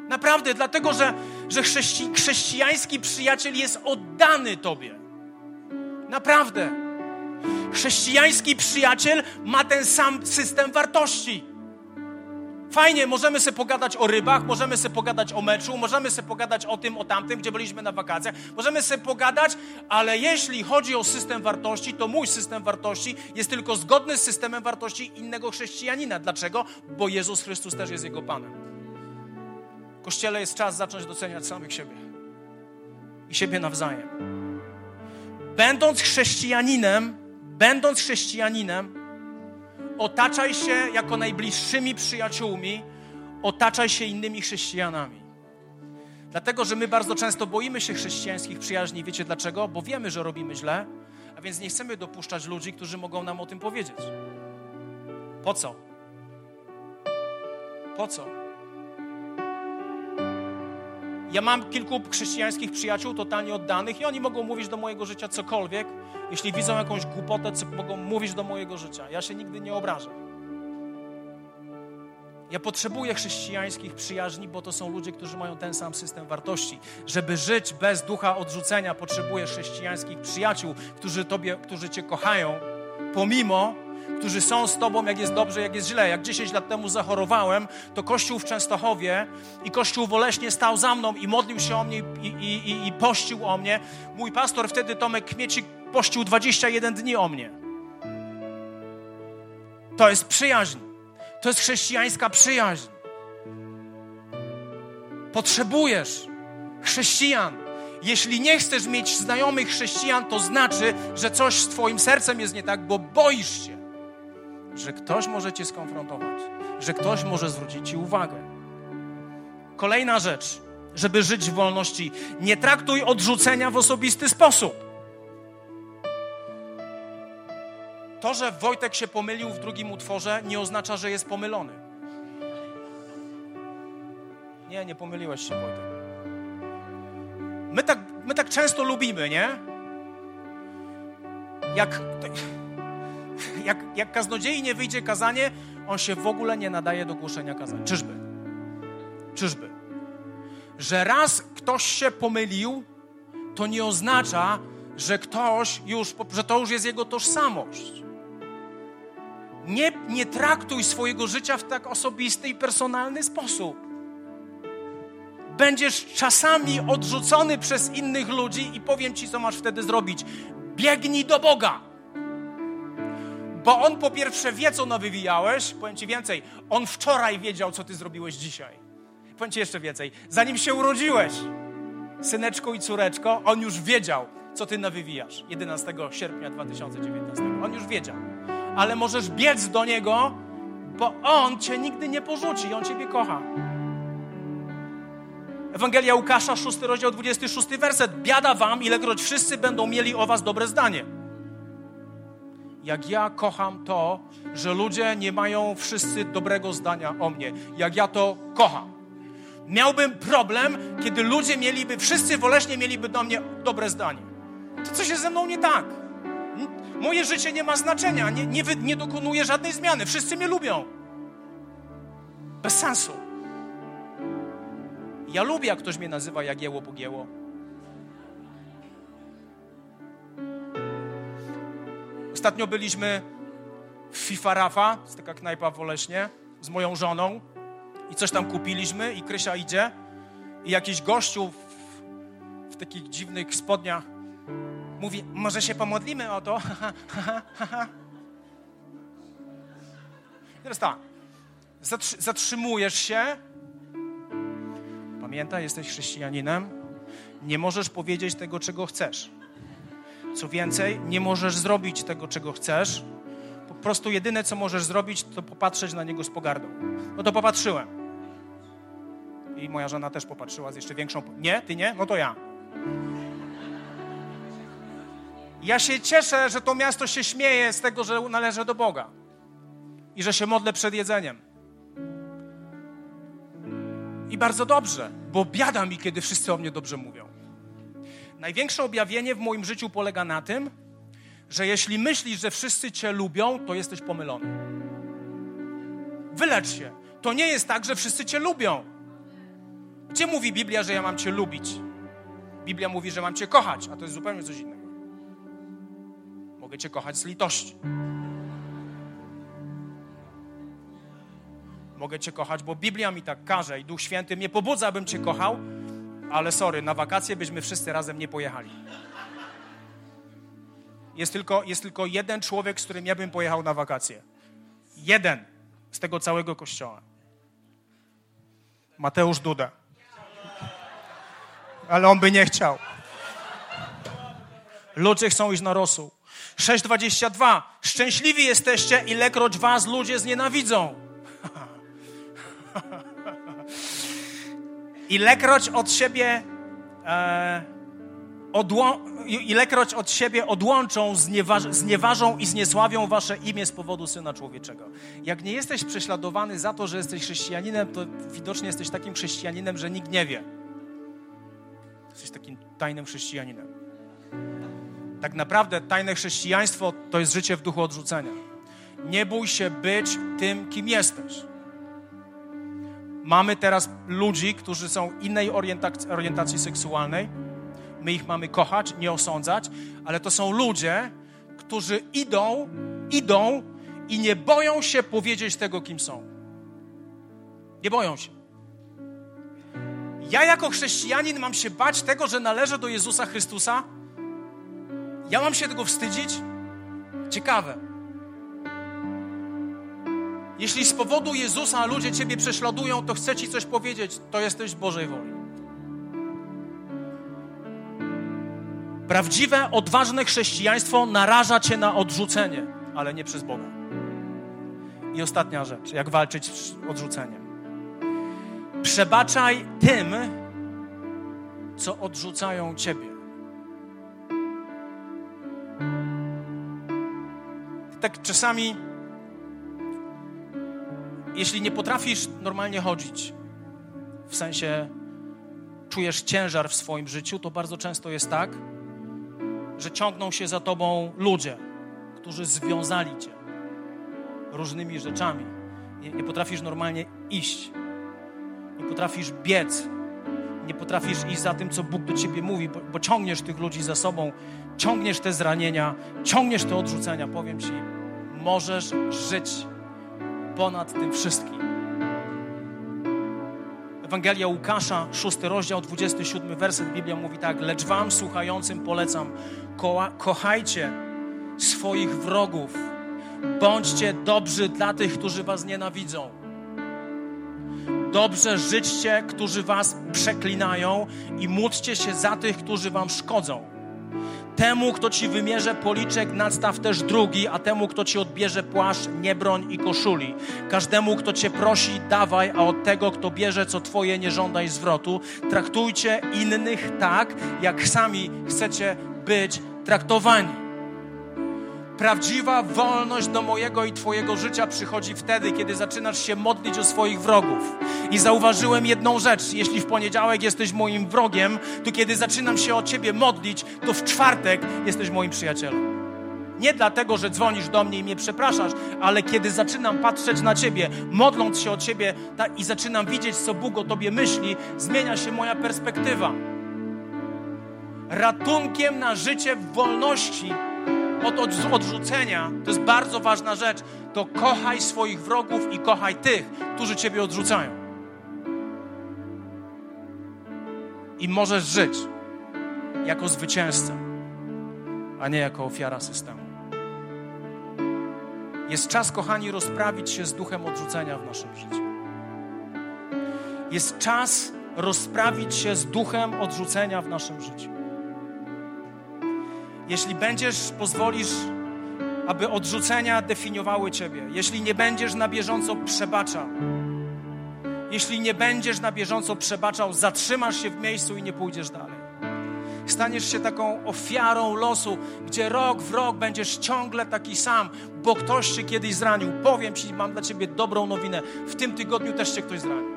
Naprawdę, dlatego że, że chrześci, chrześcijański przyjaciel jest oddany Tobie. Naprawdę. Chrześcijański przyjaciel ma ten sam system wartości. Fajnie, możemy sobie pogadać o rybach, możemy sobie pogadać o meczu, możemy sobie pogadać o tym, o tamtym, gdzie byliśmy na wakacjach. Możemy sobie pogadać, ale jeśli chodzi o system wartości, to mój system wartości jest tylko zgodny z systemem wartości innego chrześcijanina. Dlaczego? Bo Jezus Chrystus też jest Jego Panem. Kościele jest czas zacząć doceniać samych siebie i siebie nawzajem. Będąc chrześcijaninem, będąc chrześcijaninem, otaczaj się jako najbliższymi przyjaciółmi, otaczaj się innymi chrześcijanami. Dlatego, że my bardzo często boimy się chrześcijańskich przyjaźni. Wiecie dlaczego? Bo wiemy, że robimy źle, a więc nie chcemy dopuszczać ludzi, którzy mogą nam o tym powiedzieć. Po co? Po co? Ja mam kilku chrześcijańskich przyjaciół totalnie oddanych i oni mogą mówić do mojego życia cokolwiek. Jeśli widzą jakąś głupotę, co mogą mówić do mojego życia. Ja się nigdy nie obrażę. Ja potrzebuję chrześcijańskich przyjaźni, bo to są ludzie, którzy mają ten sam system wartości. Żeby żyć bez ducha odrzucenia, potrzebuję chrześcijańskich przyjaciół, którzy, tobie, którzy Cię kochają, pomimo którzy są z Tobą, jak jest dobrze, jak jest źle. Jak 10 lat temu zachorowałem, to Kościół w Częstochowie i Kościół w Oleśnie stał za mną i modlił się o mnie i, i, i, i pościł o mnie. Mój pastor wtedy, Tomek Kmiecik, pościł 21 dni o mnie. To jest przyjaźń. To jest chrześcijańska przyjaźń. Potrzebujesz chrześcijan. Jeśli nie chcesz mieć znajomych chrześcijan, to znaczy, że coś z Twoim sercem jest nie tak, bo boisz się że ktoś może Cię skonfrontować, że ktoś może zwrócić Ci uwagę. Kolejna rzecz, żeby żyć w wolności, nie traktuj odrzucenia w osobisty sposób. To, że Wojtek się pomylił w drugim utworze, nie oznacza, że jest pomylony. Nie, nie pomyliłeś się, Wojtek. My tak, my tak często lubimy, nie? Jak, jak, jak kaznodziei nie wyjdzie kazanie, on się w ogóle nie nadaje do głoszenia kazań. Czyżby? Czyżby? Że raz ktoś się pomylił, to nie oznacza, że ktoś już, że to już jest jego tożsamość. Nie, nie traktuj swojego życia w tak osobisty i personalny sposób. Będziesz czasami odrzucony przez innych ludzi i powiem ci, co masz wtedy zrobić. Biegnij do Boga. Bo On po pierwsze wie, co nawywijałeś. Powiem ci więcej. On wczoraj wiedział, co ty zrobiłeś dzisiaj. Powiem ci jeszcze więcej. Zanim się urodziłeś, syneczko i córeczko, On już wiedział, co ty nawywijasz. 11 sierpnia 2019. On już wiedział. Ale możesz biec do Niego, bo On cię nigdy nie porzuci. On ciebie kocha. Ewangelia Łukasza, 6 rozdział, 26 werset. Biada wam, ilekroć wszyscy będą mieli o was dobre zdanie. Jak ja kocham to, że ludzie nie mają wszyscy dobrego zdania o mnie. Jak ja to kocham. Miałbym problem, kiedy ludzie mieliby, wszyscy woleśnie mieliby do mnie dobre zdanie. To coś jest ze mną nie tak. Moje życie nie ma znaczenia, nie, nie, nie dokonuję żadnej zmiany. Wszyscy mnie lubią. Bez sensu. Ja lubię, jak ktoś mnie nazywa Jagieło Pogieło. Ostatnio byliśmy w FIFA Rafa, jest taka knajpa w Oleśnie, z moją żoną i coś tam kupiliśmy i Krysia idzie i jakiś gościu w, w takich dziwnych spodniach mówi, może się pomodlimy o to? Teraz tak, zatrzymujesz się Pamiętaj, jesteś chrześcijaninem, nie możesz powiedzieć tego, czego chcesz. Co więcej, nie możesz zrobić tego, czego chcesz. Po prostu jedyne, co możesz zrobić, to popatrzeć na niego z pogardą. No to popatrzyłem. I moja żona też popatrzyła z jeszcze większą. Nie, ty nie? No to ja. Ja się cieszę, że to miasto się śmieje z tego, że należy do Boga i że się modlę przed jedzeniem. I bardzo dobrze, bo biada mi, kiedy wszyscy o mnie dobrze mówią. Największe objawienie w moim życiu polega na tym, że jeśli myślisz, że wszyscy cię lubią, to jesteś pomylony. Wylecz się. To nie jest tak, że wszyscy cię lubią. Gdzie mówi Biblia, że ja mam cię lubić? Biblia mówi, że mam cię kochać, a to jest zupełnie coś innego. Mogę cię kochać z litości. Mogę Cię kochać, bo Biblia mi tak każe i Duch Święty mnie pobudza, abym Cię kochał, ale sorry, na wakacje byśmy wszyscy razem nie pojechali. Jest tylko, jest tylko jeden człowiek, z którym ja bym pojechał na wakacje. Jeden z tego całego kościoła. Mateusz Duda. Ale on by nie chciał. Ludzie chcą iść na rosół. 6,22. Szczęśliwi jesteście, ilekroć was ludzie znienawidzą. Ilekroć od siebie e, odło, ilekroć od siebie odłączą, znieważ, znieważą i zniesławią wasze imię z powodu Syna Człowieczego. Jak nie jesteś prześladowany za to, że jesteś chrześcijaninem, to widocznie jesteś takim chrześcijaninem, że nikt nie wie. Jesteś takim tajnym chrześcijaninem. Tak naprawdę tajne chrześcijaństwo to jest życie w duchu odrzucenia. Nie bój się być tym, kim jesteś. Mamy teraz ludzi, którzy są innej orientacji, seksualnej. My ich mamy kochać, nie osądzać, ale to są ludzie, którzy idą, idą i nie boją się powiedzieć tego, kim są. Nie boją się. Ja jako chrześcijanin mam się bać tego, że należę do Jezusa Chrystusa? Ja mam się tego wstydzić? Ciekawe. Jeśli z powodu Jezusa ludzie Ciebie prześladują, to chcę Ci coś powiedzieć. To jesteś w Bożej woli. Prawdziwe, odważne chrześcijaństwo naraża Cię na odrzucenie, ale nie przez Boga. I ostatnia rzecz, jak walczyć z odrzuceniem. Przebaczaj tym, co odrzucają Ciebie. tak czasami, jeśli nie potrafisz normalnie chodzić, w sensie czujesz ciężar w swoim życiu, to bardzo często jest tak, że ciągną się za tobą ludzie, którzy związali cię różnymi rzeczami. Nie, nie potrafisz normalnie iść, nie potrafisz biec, nie potrafisz iść za tym, co Bóg do ciebie mówi, bo, bo ciągniesz tych ludzi za sobą, ciągniesz te zranienia, ciągniesz te odrzucenia. Powiem ci, możesz żyć ponad tym wszystkim. Ewangelia Łukasza, szósty rozdział, 27 werset, Biblia mówi tak, lecz wam słuchającym polecam, ko kochajcie swoich wrogów, bądźcie dobrzy dla tych, którzy was nienawidzą. Dobrze życzcie, którzy was przeklinają i módlcie się za tych, którzy wam szkodzą. Temu, kto ci wymierze policzek, nadstaw też drugi, a temu, kto ci odbierze płaszcz, nie broń i koszuli. Każdemu, kto cię prosi, dawaj, a od tego, kto bierze, co twoje, nie żądaj zwrotu. Traktujcie innych tak, jak sami chcecie być traktowani. Prawdziwa wolność do mojego i Twojego życia przychodzi wtedy, kiedy zaczynasz się modlić o swoich wrogów. I zauważyłem jedną rzecz: jeśli w poniedziałek jesteś moim wrogiem, to kiedy zaczynam się o Ciebie modlić, to w czwartek jesteś moim przyjacielem. Nie dlatego, że dzwonisz do mnie i mnie przepraszasz, ale kiedy zaczynam patrzeć na Ciebie, modląc się o Ciebie i zaczynam widzieć, co Bóg o Tobie myśli, zmienia się moja perspektywa. Ratunkiem na życie w wolności od odrzucenia, to jest bardzo ważna rzecz, to kochaj swoich wrogów i kochaj tych, którzy Ciebie odrzucają. I możesz żyć jako zwycięzca, a nie jako ofiara systemu. Jest czas, kochani, rozprawić się z duchem odrzucenia w naszym życiu. Jest czas rozprawić się z duchem odrzucenia w naszym życiu. Jeśli będziesz, pozwolisz, aby odrzucenia definiowały Ciebie, jeśli nie będziesz na bieżąco przebaczał, jeśli nie będziesz na bieżąco przebaczał, zatrzymasz się w miejscu i nie pójdziesz dalej. Staniesz się taką ofiarą losu, gdzie rok w rok będziesz ciągle taki sam, bo ktoś cię kiedyś zranił. Powiem ci, mam dla ciebie dobrą nowinę. W tym tygodniu też cię ktoś zrani.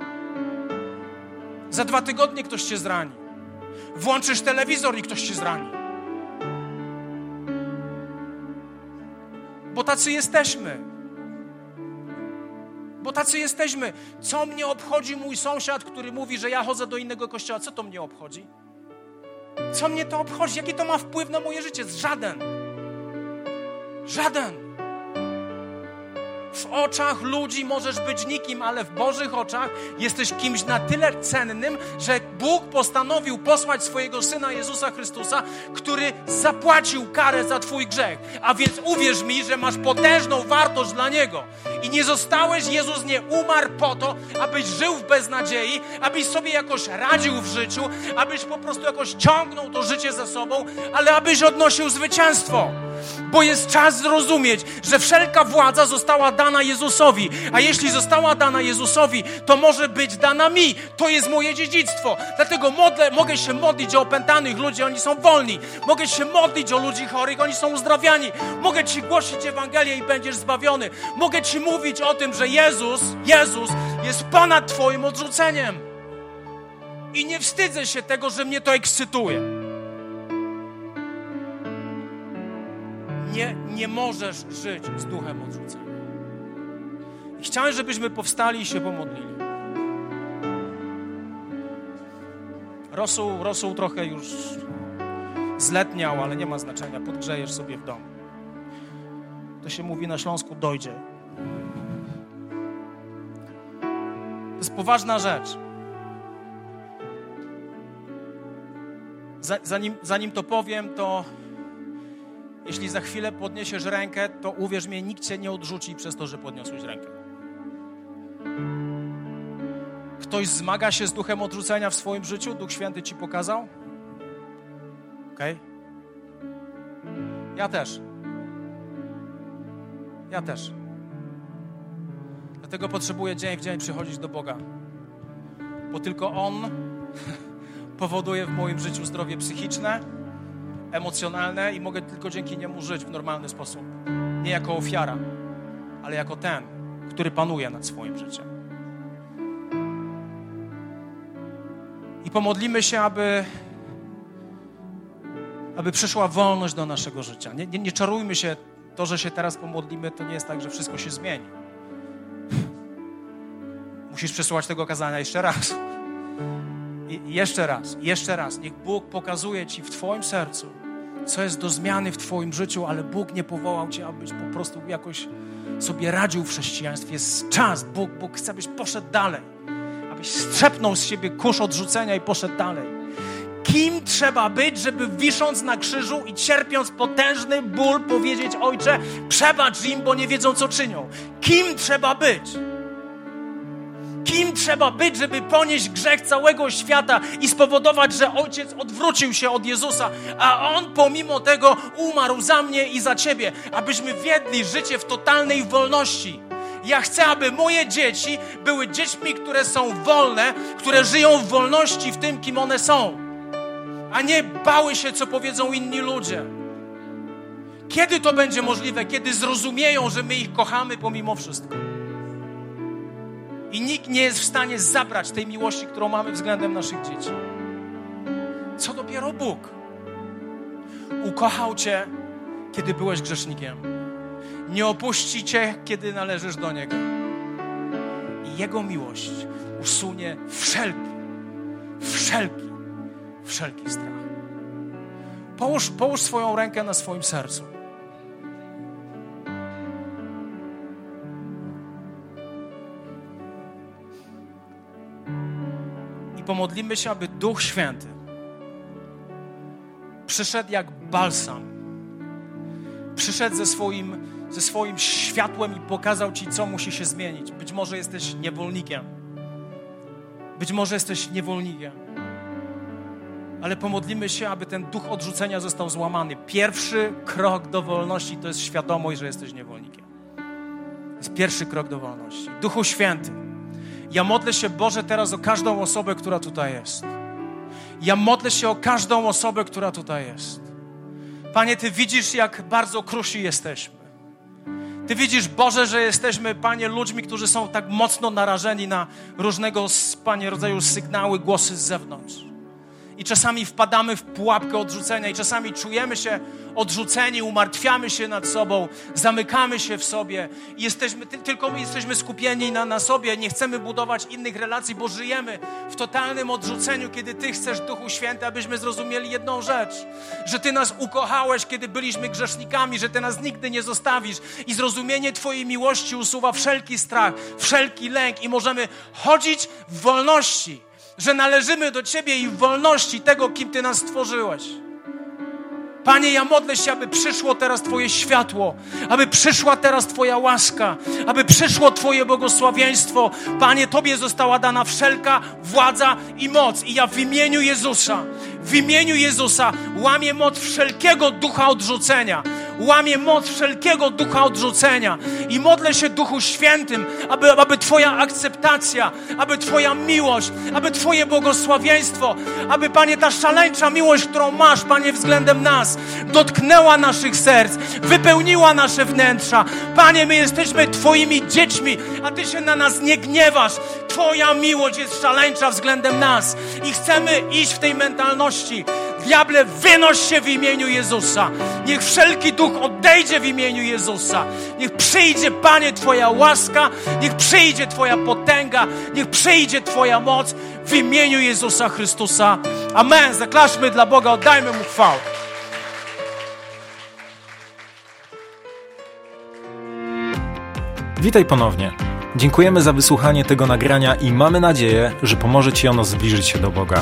Za dwa tygodnie ktoś cię zrani. Włączysz telewizor i ktoś cię zrani. Bo tacy jesteśmy. Bo tacy jesteśmy. Co mnie obchodzi mój sąsiad, który mówi, że ja chodzę do innego kościoła? Co to mnie obchodzi? Co mnie to obchodzi? Jaki to ma wpływ na moje życie? Żaden. Żaden. W oczach ludzi możesz być nikim, ale w Bożych oczach jesteś kimś na tyle cennym, że Bóg postanowił posłać swojego Syna Jezusa Chrystusa, który zapłacił karę za Twój grzech. A więc uwierz mi, że masz potężną wartość dla Niego. I nie zostałeś, Jezus nie umarł po to, abyś żył w beznadziei, abyś sobie jakoś radził w życiu, abyś po prostu jakoś ciągnął to życie za sobą, ale abyś odnosił zwycięstwo bo jest czas zrozumieć, że wszelka władza została dana Jezusowi, a jeśli została dana Jezusowi, to może być dana mi. To jest moje dziedzictwo. Dlatego modlę, mogę się modlić o opętanych ludzi, oni są wolni. Mogę się modlić o ludzi chorych, oni są uzdrawiani. Mogę Ci głosić Ewangelię i będziesz zbawiony. Mogę Ci mówić o tym, że Jezus, Jezus jest ponad Twoim odrzuceniem. I nie wstydzę się tego, że mnie to ekscytuje. nie, nie możesz żyć z duchem odrzucenia. I chciałem, żebyśmy powstali i się pomodlili. Rosół, rosół trochę już zletniał, ale nie ma znaczenia. Podgrzejesz sobie w domu. To się mówi na Śląsku dojdzie. To jest poważna rzecz. Zanim, zanim to powiem, to jeśli za chwilę podniesiesz rękę, to uwierz mi, nikt cię nie odrzuci przez to, że podniosłeś rękę. Ktoś zmaga się z duchem odrzucenia w swoim życiu? Duch Święty ci pokazał? Ok? Ja też. Ja też. Dlatego potrzebuję dzień w dzień przychodzić do Boga. Bo tylko On powoduje w moim życiu zdrowie psychiczne, emocjonalne i mogę tylko dzięki niemu żyć w normalny sposób. Nie jako ofiara, ale jako ten, który panuje nad swoim życiem. I pomodlimy się, aby, aby przyszła wolność do naszego życia. Nie, nie, nie czarujmy się, to, że się teraz pomodlimy, to nie jest tak, że wszystko się zmieni. Musisz przesłuchać tego kazania jeszcze raz. I jeszcze raz, jeszcze raz. Niech Bóg pokazuje Ci w Twoim sercu, co jest do zmiany w Twoim życiu, ale Bóg nie powołał Cię, abyś po prostu jakoś sobie radził w chrześcijaństwie. Jest czas. Bóg, Bóg chce, abyś poszedł dalej. Abyś strzepnął z siebie kurz odrzucenia i poszedł dalej. Kim trzeba być, żeby wisząc na krzyżu i cierpiąc potężny ból powiedzieć, Ojcze, przebacz im, bo nie wiedzą, co czynią. Kim trzeba być? Kim trzeba być, żeby ponieść grzech całego świata i spowodować, że ojciec odwrócił się od Jezusa, a on pomimo tego umarł za mnie i za ciebie, abyśmy wiedli życie w totalnej wolności. Ja chcę, aby moje dzieci były dziećmi, które są wolne, które żyją w wolności w tym, kim one są, a nie bały się, co powiedzą inni ludzie. Kiedy to będzie możliwe? Kiedy zrozumieją, że my ich kochamy pomimo wszystko. I nikt nie jest w stanie zabrać tej miłości, którą mamy względem naszych dzieci. Co dopiero Bóg. Ukochał Cię, kiedy byłeś grzesznikiem. Nie opuści Cię, kiedy należysz do Niego. I Jego miłość usunie wszelki, wszelki, wszelki strach. Połóż, połóż swoją rękę na swoim sercu. pomodlimy się, aby Duch Święty przyszedł jak balsam. Przyszedł ze swoim, ze swoim światłem i pokazał Ci, co musi się zmienić. Być może jesteś niewolnikiem. Być może jesteś niewolnikiem. Ale pomodlimy się, aby ten duch odrzucenia został złamany. Pierwszy krok do wolności to jest świadomość, że jesteś niewolnikiem. To jest pierwszy krok do wolności. Duchu Święty. Ja modlę się, Boże, teraz o każdą osobę, która tutaj jest. Ja modlę się o każdą osobę, która tutaj jest. Panie, Ty widzisz, jak bardzo krusi jesteśmy. Ty widzisz, Boże, że jesteśmy, Panie, ludźmi, którzy są tak mocno narażeni na różnego, Panie, rodzaju sygnały, głosy z zewnątrz. I czasami wpadamy w pułapkę odrzucenia, i czasami czujemy się odrzuceni, umartwiamy się nad sobą, zamykamy się w sobie. Jesteśmy, tylko my jesteśmy skupieni na, na sobie, nie chcemy budować innych relacji, bo żyjemy w totalnym odrzuceniu, kiedy Ty chcesz, Duchu Święty, abyśmy zrozumieli jedną rzecz, że Ty nas ukochałeś, kiedy byliśmy grzesznikami, że Ty nas nigdy nie zostawisz. I zrozumienie Twojej miłości usuwa wszelki strach, wszelki lęk i możemy chodzić w wolności, że należymy do Ciebie i w wolności tego, kim Ty nas stworzyłeś. Panie, ja modlę się, aby przyszło teraz Twoje światło, aby przyszła teraz Twoja łaska, aby przyszło Twoje błogosławieństwo. Panie, Tobie została dana wszelka władza i moc. I ja w imieniu Jezusa, w imieniu Jezusa łamię moc wszelkiego ducha odrzucenia łamie moc wszelkiego ducha odrzucenia. I modlę się Duchu Świętym, aby, aby Twoja akceptacja, aby Twoja miłość, aby Twoje błogosławieństwo, aby, Panie, ta szaleńcza miłość, którą masz, Panie, względem nas, dotknęła naszych serc, wypełniła nasze wnętrza. Panie, my jesteśmy Twoimi dziećmi, a Ty się na nas nie gniewasz. Twoja miłość jest szaleńcza względem nas i chcemy iść w tej mentalności. Diable, wynoś się w imieniu Jezusa. Niech wszelki duch odejdzie w imieniu Jezusa. Niech przyjdzie, Panie, Twoja łaska, niech przyjdzie Twoja potęga, niech przyjdzie Twoja moc w imieniu Jezusa Chrystusa. Amen. Zaklaszmy dla Boga, oddajmy Mu chwałę. Witaj ponownie. Dziękujemy za wysłuchanie tego nagrania i mamy nadzieję, że pomoże Ci ono zbliżyć się do Boga.